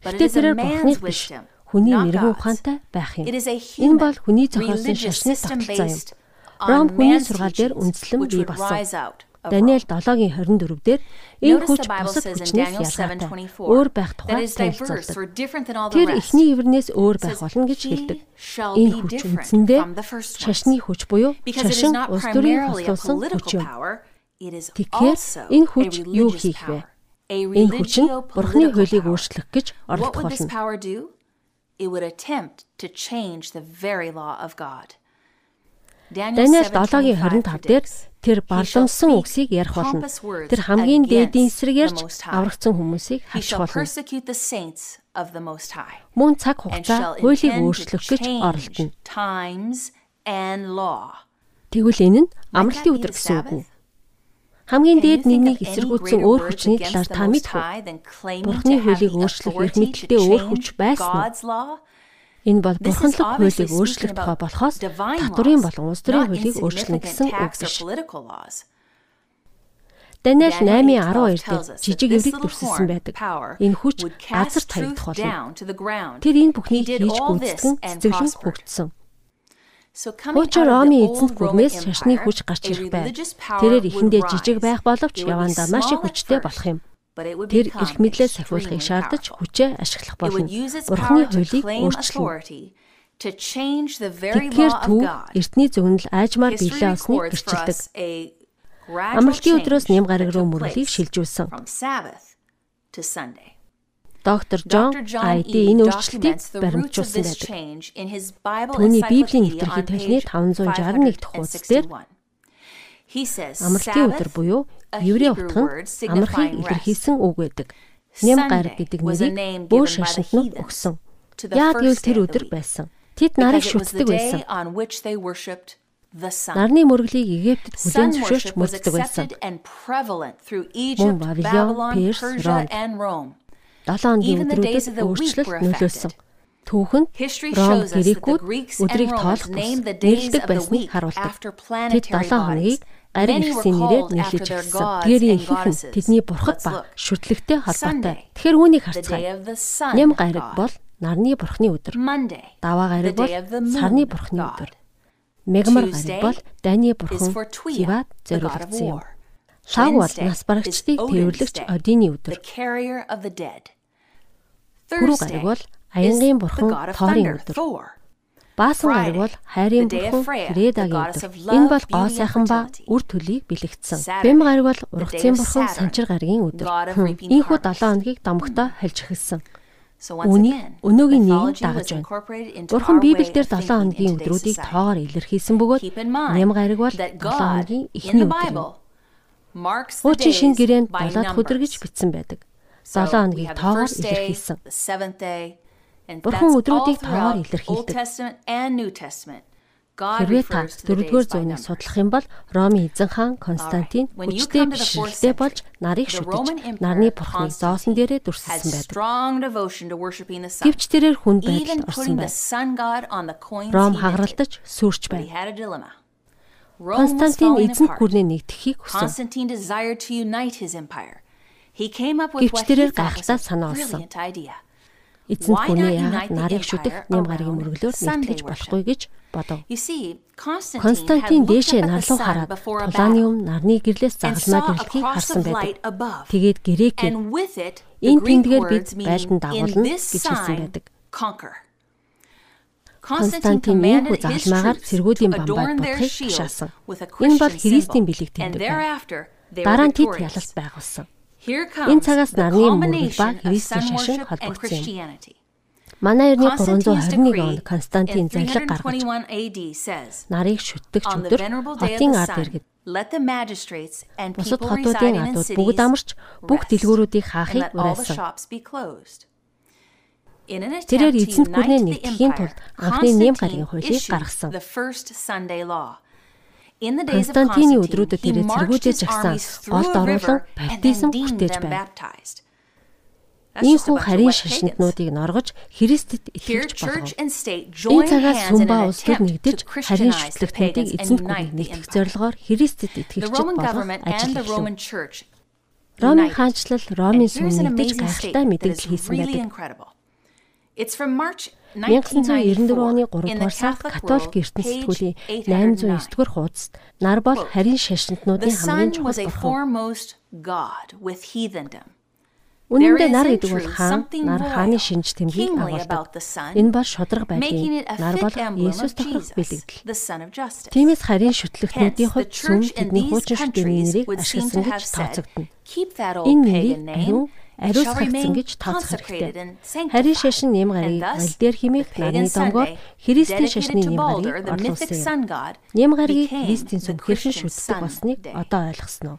Гэтэ тэрээр бурхныг биш, хүний мэрэгэн ухаантай байх юм. Энэ бол хүний зохиосон шашны тогтолцоо юм. Ром хүний сургаал дээр үндэслэн бий болсон. Даниэл 7-гийн 24 дээр энэ хүч бусад хүчнээс ялгаатай өөр байх тухай танилцуулдаг. Тэр эхний ивэрнээс өөр байх болно гэж хэлдэг. Энэ хүч үндсэндээ шашны хүч буюу шашин улс төрийн хослуулсан хүч юм. Тэгэхээр энэ хүч юу хийх вэ? Энэ хүч нь Бурхны хуулийг өөрчлөх гэж оролдох болно. It would attempt to change the very law of God. Даниэл 7-гийн 25 дээр тэр бардамсан үгсийг ярих болно. Тэр хамгийн дээдийн эсрэг ярьж аврагдсан хүмүүсийг хавчих болно. Мөн цаг хугацаа хуулийг өөрчлөх гэж оролдоно. Тэгвэл энэ нь амралтын өдөр гэсэн үг үү? Хамгийн дээд нэгнийг эсэргүүцсэн өөр хүчний талаар та мэдэх үү? Бурхны хуулийг өөрчлөх эрх мэдэлтэй өөр хүч байсан уу? Энэ бол бурханлаг хуулийг өөрчлөх тухай болохоос татврын болон улс төрийн хуулийг өөрчлөнө гэсэн үг биш. Даниэл 8:12 дээр жижиг эврийг дүрсэлсэн байдаг. Энэ хүч газар таягдах болно. Тэр энэ бүхнийг хийж гүйцэтгэн цэцэглэн хөгжсөн. Хуучин Ромын эзэнт гүрнээс шашны хүч гарч ирэх байв. Тэрээр ихэндээ жижиг байх боловч явандаа маш их хүчтэй болох юм. Тэр эрх мэдлээ сахиулахыг шаардаж хүчээ ашиглах болно. Бурхны хуулийг өөрчлөн. Тэгэхээр төв эртний зөвнөл аажмаар биелээ олсныг гэрчилдэг. Амралтын өдрөөс нэм гараг руу мөрлийг шилжүүлсэн. Доктор Джон ID энэ өөрчлөлтийг баримтжуулсан байдаг. Түүний Библийн илэрхий толны 561 дахь хуудас дээр Амралтын өдөр буюу еврей утганд амархыг илэрхийлсэн үг байдаг. Нэм гараг гэдэг нэрийг бүр шашинтнууд өгсөн. Яг гэвэл тэр өдөр байсан. Тэд нарыг шүтдэг байсан. Нарны мөрөглийг Египтэд хүлээн зөвшөөрч мөрддөг байсан. Мөн Вавилон, Перс, Ром долоон өдрүүдэд өөрчлөлт нөлөөлсөн. Түүхэнд Ром грекүүд өдрийг тоолох нэрлдэг байсныг харуулдаг. Тэд 7 хоногийг гариг ихсийн нэрээр нэрлэж эхэлсэн. Тэгэрийн ихэнх нь тэдний бурхад ба шүтлэгтэй холбоотой. Тэгэхээр үүнийг харцгаая. Нэм гариг бол нарны бурхны өдөр. Даваа гариг бол сарны бурхны өдөр. Мегмар гариг бол дайны бурхан Зивад зориулагдсан юм. Лав бол нас барагчдыг тэрвэрлэгч Одины өдөр. Хүрүү гариг бол аянгийн бурхан Торын өдөр. Баасан гариг бол хайрын бурхан Редагийн өдөр. Энэ бол гоо сайхан ба үр төлийг бэлэгдсэн. Бэм гариг бол ургацын бурхан Санчир гаригийн өдөр. Ийхүү 7 хоногийг домогтой хальж эхэлсэн. Үүнийг өнөөгийн нийгэм дагаж байна. Бурхан Библиэлд 7 хоногийн өдрүүдийг тоогоор илэрхийлсэн бөгөөд ням гариг бол 7 хоногийн эхний өдөр. Хуучин шин гэрээнд 7 дахь өдөр гэж бичсэн байдаг. 7 хоногийг тоогоор илэрхийлсэн. Бурхан өдрүүдийг тоогоор илэрхийлдэг. Хэрвээ та 4-р зууны судлах юм бол Ромын эзэн хаан Константин хүчтэй бишрэлтэй болж нарыг шүтэж нарны бурхныг зоосон дээрээ дүрсэлсэн байдаг. Гэвч тэрээр хүн байдалд орсон байна. Ром хагаралдаж сүрч байна. Константин эзэнт гүрний нэгдэхийг хүсв. Гэвч тэрээр гайхалтай санаа олсон. Эзэнт гүрний яагаад нарыг шүтэх нэм гарагийн мөрөглөөр нэгтгэж болохгүй гэж бодов. Константин дээшээ нарлуу хараад тулааны өмнө нарны гэрлээс загалмаа гэрлэхийг харсан байдаг. Тэгээд грекээр энэ тэмдгээр бид байлдан дагуулна гэж хэлсэн байдаг. Константин ийхүү загалмаагаар цэргүүдийн бамбайд бодохыг тушаасан. Энэ бол Христийн бэлэг тэмдэг. Дараа нь тэд ялалт байгуулсан. Энэ цагаас нарны мөрөл ба Христийн шашин холбогдсон юм. Манай эртний 321 онд Константин зарлиг гаргаж нарыг шүтдэгч өдөр хотын ард иргэд бусад хотуудын ардууд бүгд амарч бүх дэлгүүрүүдийг хаахыг уриалсан. Тэрээр эзэнт гүрнээ нэгтгэхийн тулд анхны нэм гарагийн хуулийг гаргасан. Константины өдрүүдэд тэрээр цэргүүдэж жагсан голд оруулан баптизм хүртээж байна. Ийхүү харийн шашинтнуудыг норгож Христэд итгэж болгов. Энэ цагаас Сүмба улс төр нэгдэж харийн шүтлэгтнүүдийг эзэнт гүрийг нэгтгэх зорилгоор Христэд итгэгчд болгох ажил эхлэв. Ромын хаанчлал Ромын сүм нэгдэж гайхалтай мэдээлэл хийсэн байдаг. 1994 оны 3 дугаар сард католик ертөнц сэтгүүлийн 809 дугаар хуудасд нар бол харийн шашинтнуудын хамгийн чухал бурхан. Үнэн дээр нар гэдэг бол хаан, нар хааны шинж тэмдгийг агуулдаг. Энэ бол шудраг байдлын нар бол Есүс тохирох бэлэгдэл. Тиймээс харийн шүтлэгтнүүдийн хувьд сүм тэдний хуучин шүтний нэрийг ашигласан гэж тооцогдно. Энэ нэрийг ариусгагдсан гэж тооцох хэрэгтэй. Харийн шашин нэм гарыг аль дээр химих нарны домгоор Христийн шашны нэм гарыг орлуулсан. Нэм гарыг Христийн сүм хэрхэн шүтдэг болсныг одоо ойлгосноо.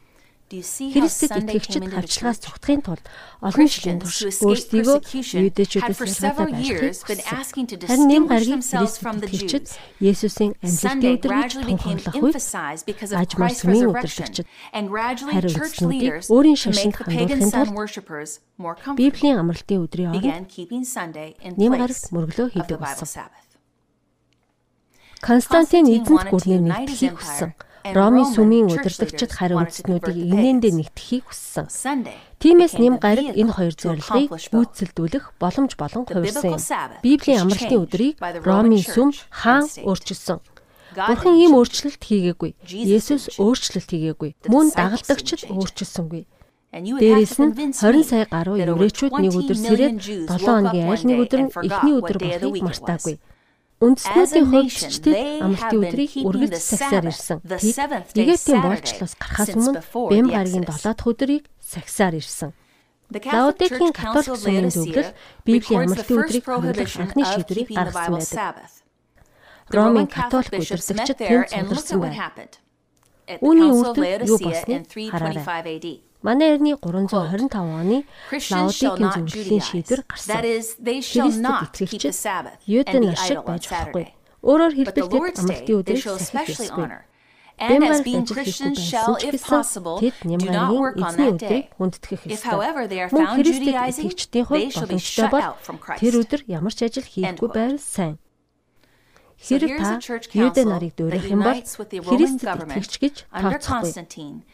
Христэд итгэгчид хавчлагаас цогтхын тулд олон жилийн турш өөрсдийгөө юудэчүүдээс ялгаатай байхыг харин нэм гаргийн Христэд итгэгчид Есүсийн амьлалтын өдөр гэж тунхаглах үед ажмаар сүмийн өдөрлөгчд харин үгснүүдийг өөрийн шашинд хандуулахын тулд Библийн амралтын өдрийн оронд нэм гарагт мөрөглөө хийдэг болсон. Константин эзэнт гүрний нэгтгэхийг хүссэн. Ромын сүмийн удирдагчид харин үндэстнүүдийг инээндээ нэгтгэхийг хүссэн. Тиймээс нэм гариг энэ хоёр зорилгыг гүйцэлдүүлэх боломж болон хувирсан юм. Библийн амралтын өдрийг Ромын сүм хаан өөрчилсөн. Бурхан ийм өөрчлөлт хийгээгүй. Есүс өөрчлөлт хийгээгүй. Мөн дагалдагчид өөрчилсөнгүй. Дээрээс нь 20 сая гаруй еврейчүүд нэг өдөр сэрээд 7 хоногийн аль нэг өдөр нь эхний өдөр болохыг мартаагүй. Ч тэд амралтын өдрийг үргэлж сагсаар ирсэн. Тэд Египтийн болчлоос гарахаас өмнө Бэм гарагийн 7 дахь өдрийг сагсаар ирсэн. Лаодикийн католик сүмийн зөвлөл Библийн амралтын өдрийг хөнгөлөх анхны шийдвэрийг гаргасан байдаг. Ромын католик удирдагчид тэнд цугларсан байна. Үүний үр дүн юу болсныг хараарай. Манай эртний 325 оны Лаодикийн зөвлөлийн шийдвэр гарсан. Христэд итгэгчид Юудын нар шиг байж болохгүй. Өөрөөр хэлбэл тэд амралтын өдрийг сахих ёсгүй. And as being Christians shall, if possible, do not work on that day. If, however, they are found Judaizing, they shall be shut out from Christ. Тэр өдөр ямар ч ажил хийхгүй байвал сайн. Хэрэг та Юудэ нарыг дөөрөх юм бол Христэд итгэгч гэж тооцохгүй.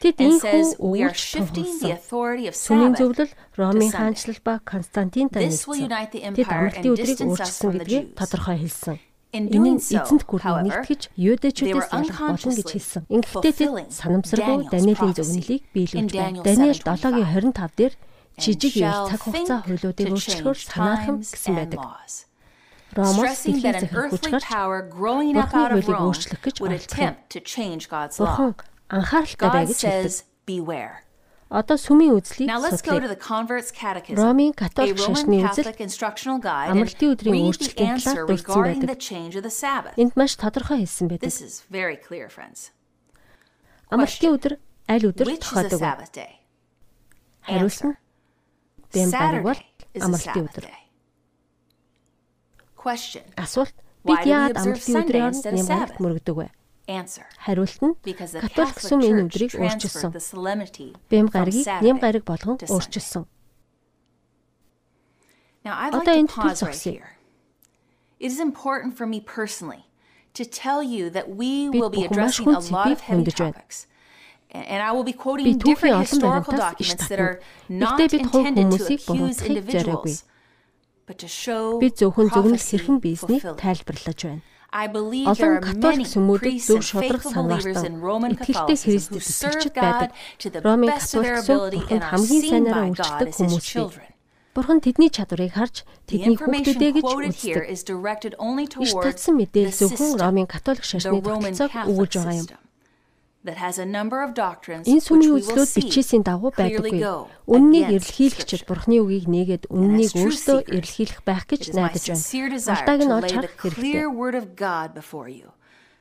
Тэд энэхүү өвөрч тулсан. Сүмийн зөвлөл Ромын хаанчлал ба Константинтай нийцсэн. Тэд амралтын өдрийг өөрчилсөн гэдгийг тодорхой хэлсэн. Энэ нь эзэнт гүрнийг нэгтгэж юудэчүүдээс ялах болно гэж хэлсэн. Ингэхдээ тэд санамсаргүй Даниэлийн зөвнөлийг биелүүлж байна. Даниэл 7-гийн 25 дээр жижиг ярь цаг хугацаа хуйлуудыг өөрчлөхөөр санаархам гэсэн байдаг. Ромоос дэлхийн захирах хүч гарч Бурхны хуулийг өөрчлөх гэж оролдох. Бурхан анхааралтай бай гэж хэлдэг. Одоо сүмийн үзлийг судлаа. Ромын католик шашны үзэл амралтын өдрийн өөрчлөлтийн талаар дурдсан байдаг. Энд маш тодорхой хэлсэн байдаг. Амралтын өдөр аль өдөр тохиодог вэ? Хариулт нь Бэм бараг бол амралтын өдөр. Асуулт бид яагаад амралтын өдрийн оронд нямгарт мөрөгдөг вэ? Хариулт нь католик сүм энэ өдрийг өөрчилсөн. Бэм гарагийг нэм гараг болгон өөрчилсөн. Одоо энэ тул зогсъё. It is important for me personally to tell you that we will be addressing a lot of heavy topics. And I will be quoting different historical documents that are not intended to accuse individuals. Бид зөвхөн зөвнөл хэрхэн биеснийг тайлбарлаж байна. Олон католик сүмүүдэд зөв шударга санаартан итгэлтэй Христэд итгэгчд байдаг. Ромын католик сүм бурханд хамгийн сайнаараа үйлчлдэг хүмүүс бий. Бурхан тэдний чадварыг харж тэдний хүүхдүүдээ гэж үздэг. Иш татсан мэдээлэл зөвхөн Ромын католик шашны тогтолцоог өгүүлж байгаа юм. Энэ сүмийн үзлүүд бичээсийн дагуу байдаггүй. Үннийг эрэлхийлэгчид Бурхны үгийг нээгээд үннийг өөртөө эрэлхийлэх байх гэж найдаж байна. Алдааг нь олж харах хэрэгтэй.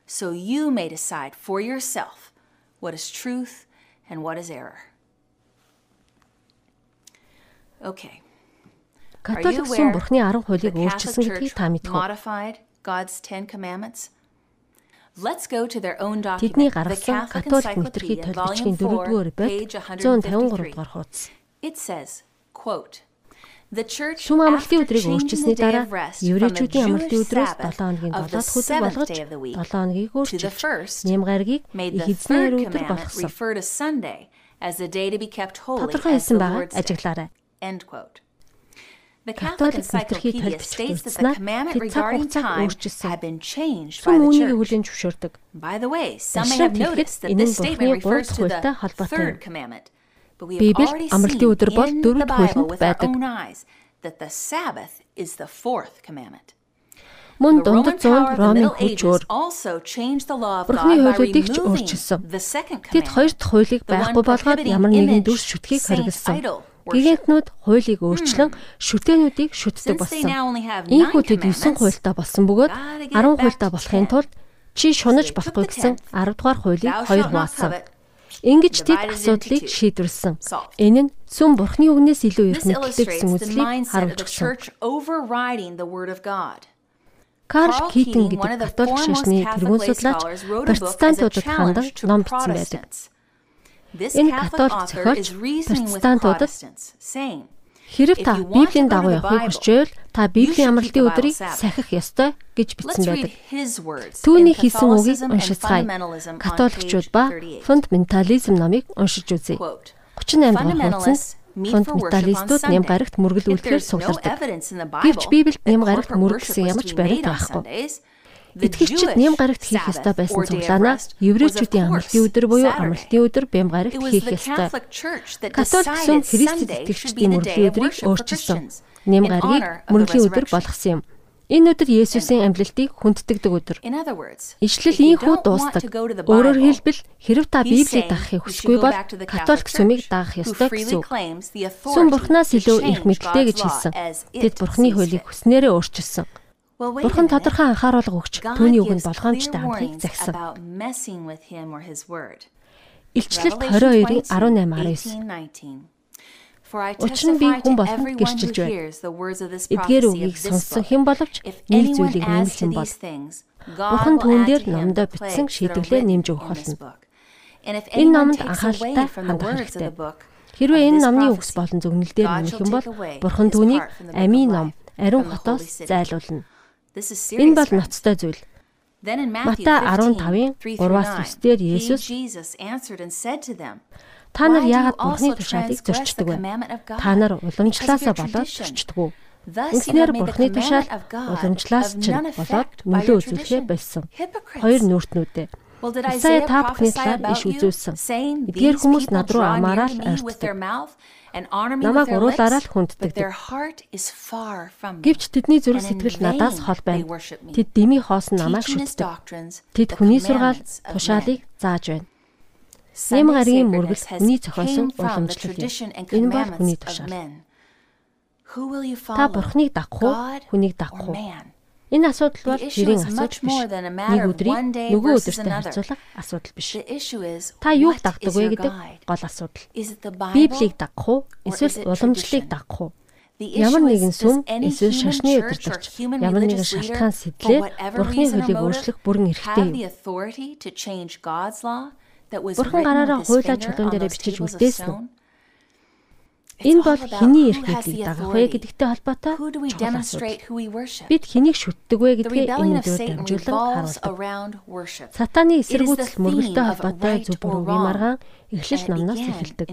So you may decide for yourself what is truth and what is error. Okay. Католик сүм Бурхны 10 хуулийг өөрчилсөн гэдгийг та мэдэх үү? God's 10 commandments Тэдний гаргасан католик мэдрэхий толбичгийн 4-р байд 153 дугаар хуудас. It says, quote Сүм амралтын өдрийг өөрчилсөний дараа еврейчүүдийн амралтын өдрөөс 7 хоногийн 7 дахь өдөр болгож 7 хоногийг өөрчилж нямгаргийг их эзний өдөр болгосон. Тодорхой хэлсэн байгаа ажиглаарай. End quote. Католик мэдрэхий толбчлуулснаа тэд цаг хугацааг өөрчилсөн. Сүм үүнийг хүлээн зөвшөөрдөг. Жишээлбэл хэлэхэд энэ нь Бурхны 3 дахь хуультай холбоотой юм. Библиэд амралтын өдөр бол 4 дахь хуйланд байдаг. Мөн дундад зуунд Ромын хүчээр Бурхны хуулиудыг ч өөрчилсөн. Тэд хоёр дахь хуулийг байхгүй болгоод ямар нэгэн дүрс шүтгийг хориглосон. Гигантнууд хуулийг өөрчлөн шүтэнүүдийг шүтдэг болсон. Ийхүү тэд 9 хуультай болсон бөгөөд 10 хуультай болохын тулд чи шунаж болохгүй гэсэн 10 дугаар хуулийг хоёр хуваасан. Ингэж тэд асуудлыг шийдвэрлсэн. Энэ нь сүм бурхны үгнээс илүү их нэтэлтэй гэсэн үзлийг харуулчихсан. Карл Китин гэдэг католик шашны тэргуун судлаач протестантуудад хандан ном бичсэн байдаг. Энэ католик зохиолч протестантуудад Хэрэг та Библийн дагуу явахыг хүсвэл та Библийн амралтын өдрийг сахих ёстой гэж бичсэн байдаг. Түүний хэлсэн үгийг уншицгаая. Католикчууд ба фундаментализм номыг уншиж үзье. 38 дугаар хуудсанд фундаменталистууд нэм гарагт мөргөл үлдэхээр суглардаг. Гэвч Библиэд нэм гарагт мөргөл гэсэн ямар ч баримт байхгүй. Итгэгчид нэм гарагт хийх ёстой байсан цуглаанаа еврейчүүдийн амралтын өдөр буюу амралтын өдөр бэм гарагт хийх ёстой. Католик сүм Христэд итгэгчдийн мөрөлийн өдрийг өөрчилсөн. Нэм гарагийг мөрөлийн өдөр болгосон юм. Энэ өдөр Есүсийн амьлалтыг хүнддэг өдөр. Ишлэл ийхүү дуустдаг. Өөрөөр хэлбэл хэрв та Библийг дагахыг хүсэхгүй бол католик сүмийг дагах ёстой гэсэн үг. Сүм Бурханаас илүү их мэдлээ гэж хэлсэн. Тэд Бурханы хуулийг хүснээрээ өөрчилсөн. Бурхан тодорхой анхааруулга өгч түүний үгэнд болгоомжтой амхыг загсан. Илчлэлт 22-ийн 18-19 Учир нь би хүн болгонд гэрчилж байна. Эдгээр үгийг сонссон хэн боловч нэг зүйлийг нэмэх юм бол Бурхан түүн дээр номдоо бичсэн шийдэглээ нэмж өгөх болно. Энэ номонд анхааралтай хандах хэрэгтэй. Хэрвээ энэ номны үгс болон зөвнөл дээр нэмэх юм бол Бурхан түүнийг амийн ном, ариун хотоос зайлуулна. Энэ бол ноцтой зүйл. Матай 15-ын 3-аас 9 дээр Есүс Та нар яагаад Бурхны тушаалыг зөрчдөг вэ? Та нар уламжлаасаа болоод зөрчдөг үү? Инснэр Бурхны тушаал уламжлаас ч болоод нөлөө үзүүлэхээ болсон. Хоёр нүртнүүдээ. Исая та бүхний талаар иш үзүүлсэн. Эдгээр хүмүүс над руу амаараа ойртдог. Намайг уруулаараа л хүнддэг. Гэвч тэдний зүрх сэтгэл надаас хол байна. Тэд дими хоосон намайг шүтдэг. Тэд хүний сургаал тушаалыг зааж байна. Нэм гарагийн мөргөл хүний зохиосон уламжлал юм. Энэ бол хүний тушаал. Та бурхныг дагах уу? Хүнийг дагах уу? Энэ асуудал бол жирийн асуудал биш. Нэг өдрийн нөгөө өдөртэй харьцуулах асуудал биш. Та юуг дагдаг вэ гэдэг гол асуудал. Библийг дагах уу? Эсвэл уламжлалыг дагах уу? Ямар нэгэн сүм эсвэл шашны өдөртөгч ямар нэгэн шалтгаан сэтлээ Бурхны хөлийг өөрчлөх бүрэн эрхтэй юм. Бурхан гараараа хуулаа чулуун дээр бичиж үлдээсэн? Энэ бол хэний эрх мэдлийг дагах вэ гэдэгтэй холбоотой. Бид хэнийг шүтдэг вэ гэдгээ энэ өдрөөр дамжуулан харуулдаг. Сатаны эсэргүүцэл мөргөлтэй холбоотой зөв буруугийн маргаан эхлэл номноос эхэлдэг.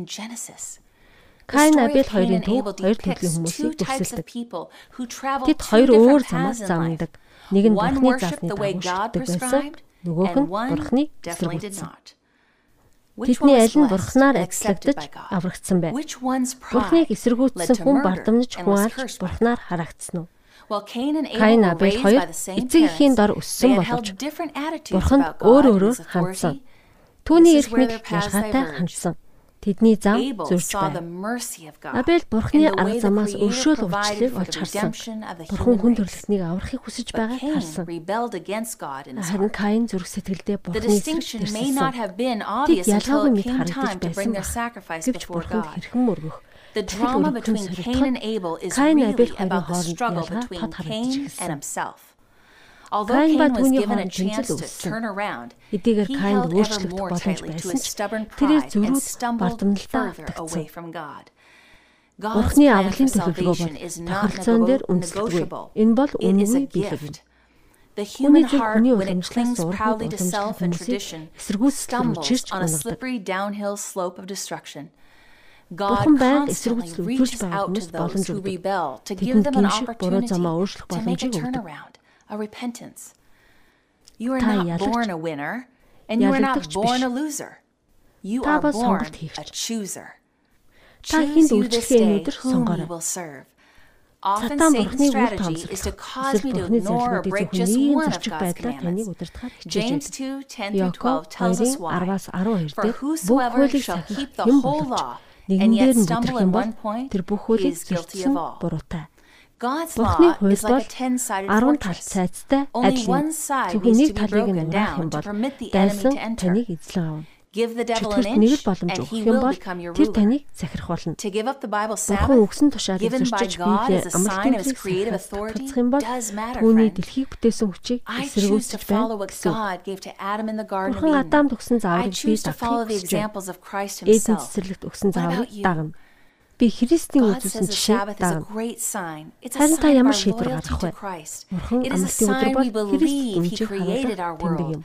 Каин Абель хоёрын төв хоёр төрлийн хүмүүсийг дүрсэлдэг. Тэд хоёр өөр замаас замдаг. Нэг нь Бурхны заасны дагуу шүтдэг байсан, нөгөөх нь Бурхны эсэргүүцсэн. Тэдний аль нь бурхнаар ажиллагдаж аврагдсан бэ? Бурхныг эсэргүүцсэн хүн бардамж хүн алж бурхнаар харагдсан уу? Каин Абель хоёр эцэг эхийн дор өссөн боловч бурханд өөр өөрөөр хандсан. Түүний эрх мэдэл ялгаатай хандсан. Тэдний зам зөрж байна. Абель бурхны арга замаас өршөөл уучлалыг олж харсан. Бурхан хүн төрлөختнийг аврахыг хүсэж байгааг харсан. Харин Каин зүрх сэтгэлдээ бурхны тэрсэн. Тэд ялгаагүй мэд харагдаж байсан. Гэвч бурханд хэрхэн мөргөх The drama between Cain and Abel is really about the struggle between Cain and himself. Каин ба түүний хооронд тэмцэл үүссэн. Эдгээр Кайнд өөрчлөгдөх боломж байсан ч тэрээр зөрүүд бардамналтаа автагдсан. Бурхны авралын төлөвлөгөө тохиролцоон дээр үндэслэдэггүй. Энэ бол үнэн биелэг юм. Хүний зөв хүний уламжлалаас урахад уламжлах хүмүүсийг эсэргүүцэл учирч унагдаг. Бурхан байнга эсэргүүцэл үзүүлж байгаа хүмүүст боломж өгдөг. Тэдэнд гиншиг буруу замаа өөрчлөх боломжийг өгдөг a repentance. You are not born a winner and you are not born a loser. You are born a chooser. Та хинд үйлчлэхийн өнөдөр сонгоорой. Сатан бурхныг үл тоомсох эсвэл бурхны зөвлөгөөдийг зөвхөн зөрчих байдлаар таныг удирдахаар хичээж байна. Яаков 2:10-аас 12 дээр бүх хуулийг сахих юм боловч нэгэн дээр нь бүтрэх юм бол тэр бүх хуулийг зөрчсөн буруутай. Бурхны хууль бол 10 тал цайцтай адил. Зөвхөн нэг талыг нь ураах юм бол дайсан таныг эзлэн авна. Чөтгөрт нэг л боломж өгөх юм бол тэр таныг захирах болно. Бурхан өгсөн тушаалыг зөрчиж биелээ амралтын хэлийг татгах юм бол түүний дэлхийг бүтээсэн хүчийг эсэргүүцэж байна. Бурхан Адам өгсөн зааврыг бий байна. Эзэн цэцэрлэгт өгсөн зааврыг дагна би Христийн үзүүлсэн жишээ даа. Харин та ямар шийдвэр гаргах вэ? Бурхан амлалтын өдөр бол Христ өмжих хаалга тэмдэг юм.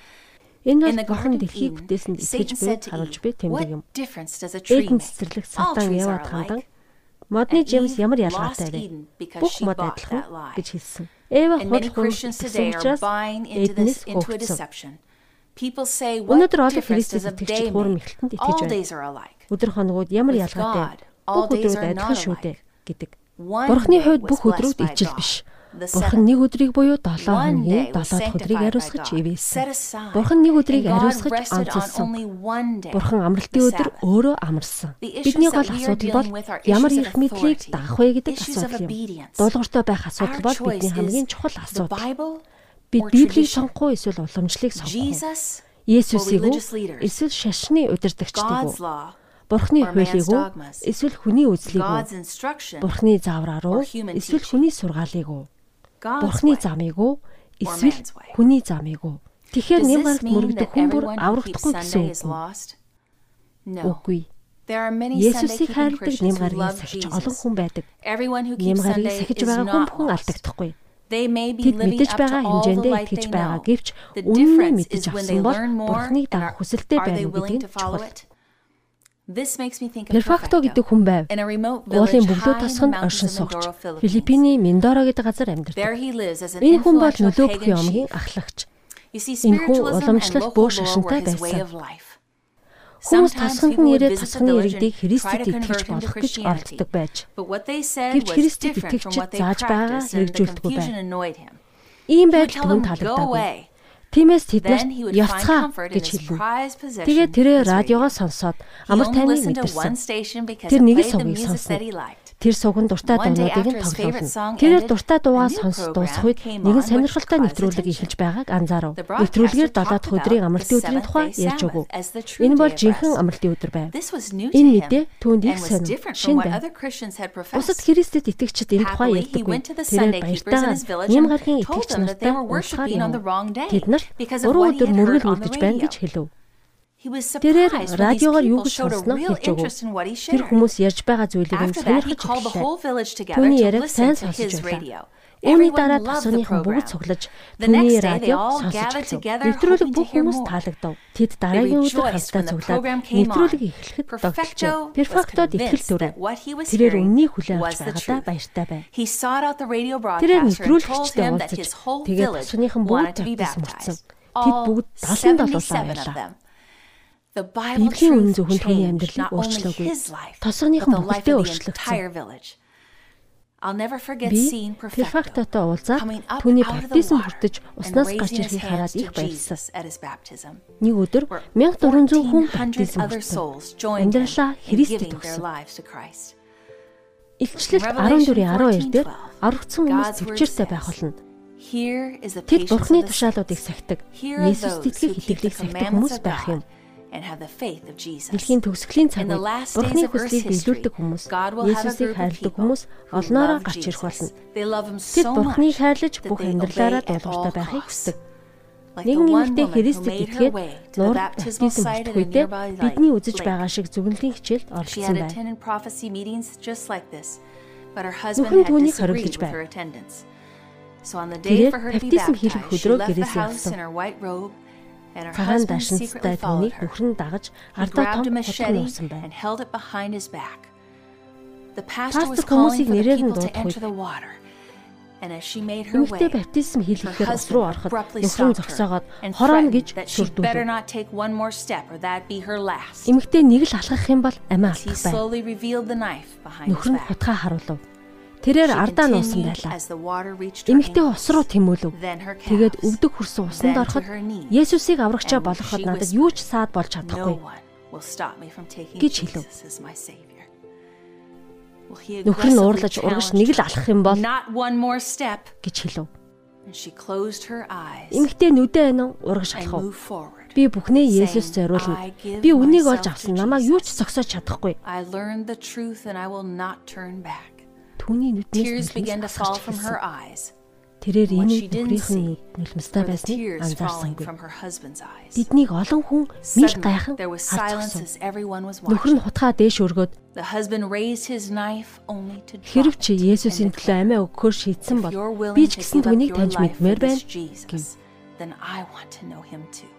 Энэ бол Бурхан дэлхийг бүтээсэнд итгэж буй харуулж буй тэмдэг юм. Эдэн цэцэрлэг сатан яваад хандан модны Джеймс ямар ялгаатай вэ? Бүх мод адилхан гэж хэлсэн. Эва худал хүн гэсэн учраас эднэс хөөгдсөн. Өнөөдөр олон христэд итгэгчид хуурам эхлэлтэнд итгэж байна. Өдөр хоногуд ямар ялгаатай бүх өдрүүд адилхан шүү дээ гэдэг. Бурхны хувьд бүх өдрүүд ижил биш. Бурхан нэг өдрийг буюу 7 хоногийн 7 дахь өдрийг ариусгаж ивээсэн. Бурхан нэг өдрийг ариусгаж онцлсон. Бурхан амралтын өдөр өөрөө амарсан. Бидний гол асуудал бол ямар эрх мэдлийг даах вэ гэдэг асуудал юм. Дуулууртай байх асуудал бол бидний хамгийн чухал асуудал. Бид Библийг сонгох уу эсвэл уламжлалыг сонгох уу? Есүсийг эсвэл шашны удирдагчдыг уу? Бурхны хуулийг үү эсвэл хүний үзлийг үү? Бурхны заавраа руу эсвэл хүний сургаалыг үү? Бурхны замыг үү эсвэл хүний замыг үү? Тэгэхээр нэм гарагт мөрөгдөх хүн бүр аврагдахгүй гэсэн үг. Үгүй. Есүсийг хайрладаг нэм гарагийн сахиж олон хүн байдаг. Нэм гарагийн сахиж байгаа хүн бүхэн алдагдахгүй. Тэд мэдэж байгаа хэмжээндээ итгэж байгаа гэвч үнэн мэдэж авсан бол Бурхныг дагах хүсэлтэй байна гэдэг нь чухал. Перфакто гэдэг хүн байв. Уулын бөглөө тосгонд оршин суугч. Филиппиний Миндаро гэдэг газар амьдардаг. Энэ хүн бол нөлөө бүхий омгийн ахлагч. Энэ хүн уламжлалт бөө шашинтай байсан. Хүмүүс тосгонд нь ирээд тосгоны иргэдийг Христэд итгэж болох гэж оролддог байж. Гэвч Христэд итгэгчид зааж байгаа хэрэгжүүлдэггүй байв. Ийм байдал түн талагдаагүй. Тиймээс тэд нарт явцгаа гэж хэлв. Тэгээд тэрээр радиогоо сонсоод амар тайван мэдэрсэн. Тэр нэг л сувыг сонсон. Тэр сувган дуртай дуунуудыг нь тоглоно. Тэрээр дуртай дуугаа сонс дуусах үед нэгэн сонирхолтой нэвтрүүлэг эхэлж байгааг анзаарав. Нэвтрүүлгээр 7 дахь өдрийн амралтын өдрийн тухай ярьж өгөв. Энэ бол жинхэнэ амралтын өдөр байв. Энэ мэдээ түүнд их сонир шин байв. Бусад Христэд итгэгчид энэ тухай ярьдаггүй. Тэрээр баяртайгаар ийм гархийн итгэгч нартай уулзахаар юм. Тэд нар 3 өдөр мөргөл мөрдөж байна гэж хэлв. Тэрээр радиогоор юу гэж сонсноо хэлж өгөв. Тэр хүмүүс ярьж байгаа зүйлийг нь сонирхож эхэллээ. Түүний яриаг сайн сонсож байлаа. Үүний дараа тасныхан бүгд цуглаж түүний радио сонсож эхэлв. Нэвтрүүлэг бүх хүмүүс таалагдав. Тэд дараагийн өдөр хамтдаа цуглаад нэвтрүүлэг эхлэхэд догтлоо. Перфектод ихтгэл төрөв. Тэрээр өмнөний хүлээн авч байгаадаа баяртай байв. Тэрээр нэвтрүүлэгчтэй уулзаж тэгээд тасныхан бүгд тавтас мөрцөв. Тэд бүгд 77 байлаа. Библийн үнэн зөвхөн түүний амьдралыг өөрчлөөгүй. Тосгоныхон бүхэлдээ өөрчлөгдсөн. Би Фефактотой уулзаад түүний баптизм хүртэж уснаас гарч ирхийг хараад их баярлсан. Нэг өдөр 1400 хүн баптизм хүртсэн. Амьдралаа Христэд өгсөн. Илчлэлт 14:12 дээр аврагдсан хүмүүс төвчээртэй байх болно. Тэд Бурхны тушаалуудыг сахидаг. Есүст итгэх итгэлийг сахидаг хүмүүс байх юм. Дэлхийн төгсгөлийн цагт Бурхны хүслийг биелүүлдэг хүмүүс, Есүсийг хайрладаг хүмүүс олноороо гарч ирэх болно. Тэд Бурхныг хайрлаж бүх амьдралаараа дуулууртай байхыг хүсдэг. Нэгэн эмэгтэй Христэд итгээд нуур баптизм хүртэх үедээ бидний үзэж байгаа шиг зүгнэлийн хичээлд оролцсон байна. Нөхөн түүнийг хориглож байна. Тэгээд баптизм хийх өдрөө гэрээсээ авсан. Цагаан дашинцтай түүнийг нүхрэн дагаж ардаа том хутгаар нуусан байна. Пастор хүмүүсийг нэрээр нь дуудах Эмэгтэй баптизм хийлгэхээр ус руу ороход нүхрэн зогсоогоод хорон гэж шүрдүүлэв. Эмэгтэй нэг л алхах юм бол амиа алдах байв. Нүхрэн хутгаа харуулв. Тэрээр ардаа нуусан байлаа. Эмэгтэй ус руу тэмүүлв. Тэгээд өвдөг хүрсэн усанд ороход Есүсийг аврагчаа болгоход надад юу ч саад болж чадахгүй гэж хэлв. Нөхөр нь уурлаж ургаж нэг л алах юм бол гэж хэлв. Эмэгтэй нүдээ нь ургаж алхав. Би бүхнээ Есүс зориулна. Би үнийг олж авсан. Намайг юу ч зогсоож чадахгүй түүний нүднээс Тэрээр энэ бүхнийхэн нулимстай байсныг анзаарсангүй. Биднийг олон хүн мэл гайхан харцсан. Нөхөр нь хутгаа дээш өргөөд Хэрв чи Есүсийн төлөө амиа өгөхөөр шийдсэн бол би ч гэсэн түүнийг таньж мэдмээр байна гэв. Then I want to know him too.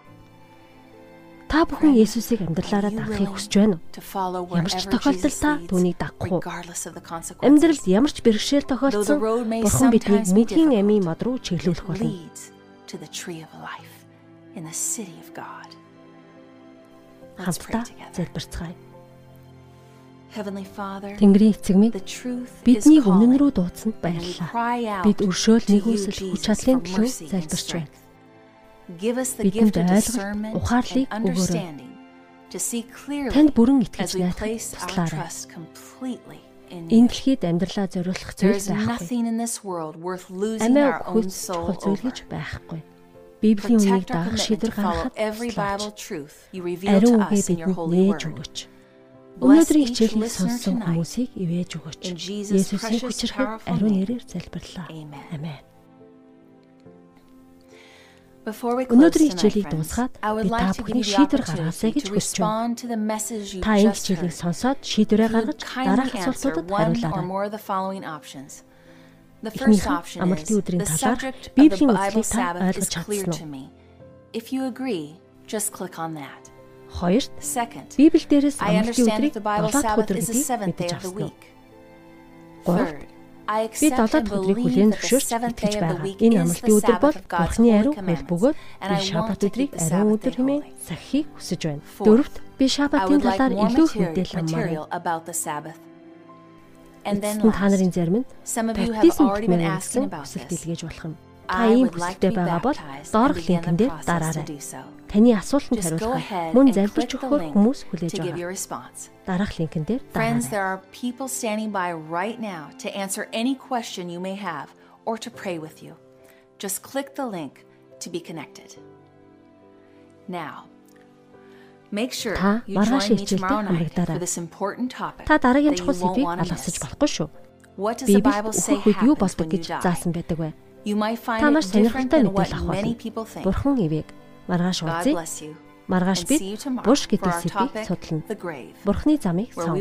Та бүхэн Есүсийг амьдралаараа дагахыг хүсэж байна уу? Ямар ч тохиолдолд та түүнийг дагах уу? Амьдралд ямар ч бэрхшээл тохиолдсон Бурхан биднийг мэдхийн амийн мод руу чиглүүлэх болно. Хамтдаа залбирцгаая. Тэнгэрийн эцэг минь биднийг үнэн рүү дуудсанд баярлалаа. Бид өршөөл нэгүсэл хүч чадлын төлөө залбирч байна. Бидэнд ойлголт, ухаарлыг өгөөрэй. Танд бүрэн итгэж найдах туслаарай. Энэ дэлхийд амьдралаа зориулах зүйл байхгүй. Амиа өгөх чухал зүйл гэж байхгүй. Библийн үнийг дагах шийдвэр гаргахад ариун үгээ бидэнд нээж өгөөч. Өнөөдрийн хичээлийг сонссон хүмүүсийг ивэж өгөөч. Есүсийн хүчрхэг ариун нэрээр залбирлаа. Амен. Өнөөдрийн хичээлийг дуусгаад би та бүхний шийдвэр гаргаасай гэж хүсэж байна. Та энэ хичээлийг сонсоод шийдвэрээ гаргаж дараах асуултуудад хариулаарай. Эхнийх нь амралтын өдрийн талаар Библийн үгсийг та ойлгож чадсан уу? If you agree, just click on that. Хоёрт Библи дээрээс амралтын өдрийг 7 дахь өдөр гэдгийг мэдэж авсан уу? Гуравт Би 7 дахь өдрийг хүлээн зөвшөөрч итгэж байгаа. Энэ амралтын өдөр бол Бурхны ариун хэл бөгөөд би шабат өдрийг ариун өдөр хэмээн сахихыг хүсэж байна. Дөрөвт би шабатын талаар илүү мэдээлэл аммаар. Эцэст нь та нарын зарим нь баптизм гэсэн хүсэлт илгээж болох юм. Та ийм хүсэлтэй байгаа бол доорх линкэн дээр дараарай. Таны асуултанд хариулахад мөн залбирч өгөхөөр хүмүүс хүлээж байгаа. Дараах линкэн дээр Friends, there are people standing by right now to answer any question you may have or to pray with you. Just click the link to be connected. Now, Make sure you join me tomorrow night for this important topic. Та дараагийн чухал сэдвийг алгасаж болохгүй шүү. Библи үхэх юу болдог гэж заасан байдаг вэ? Та маш сонирхолтой мэдээлэл авах болно. Бурхан ивэг маргааш уулзъя. Маргааш бид буш гэдэг сэдвийг судлана. Бурхны замыг сонго.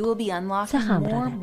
Сайхан амраарай.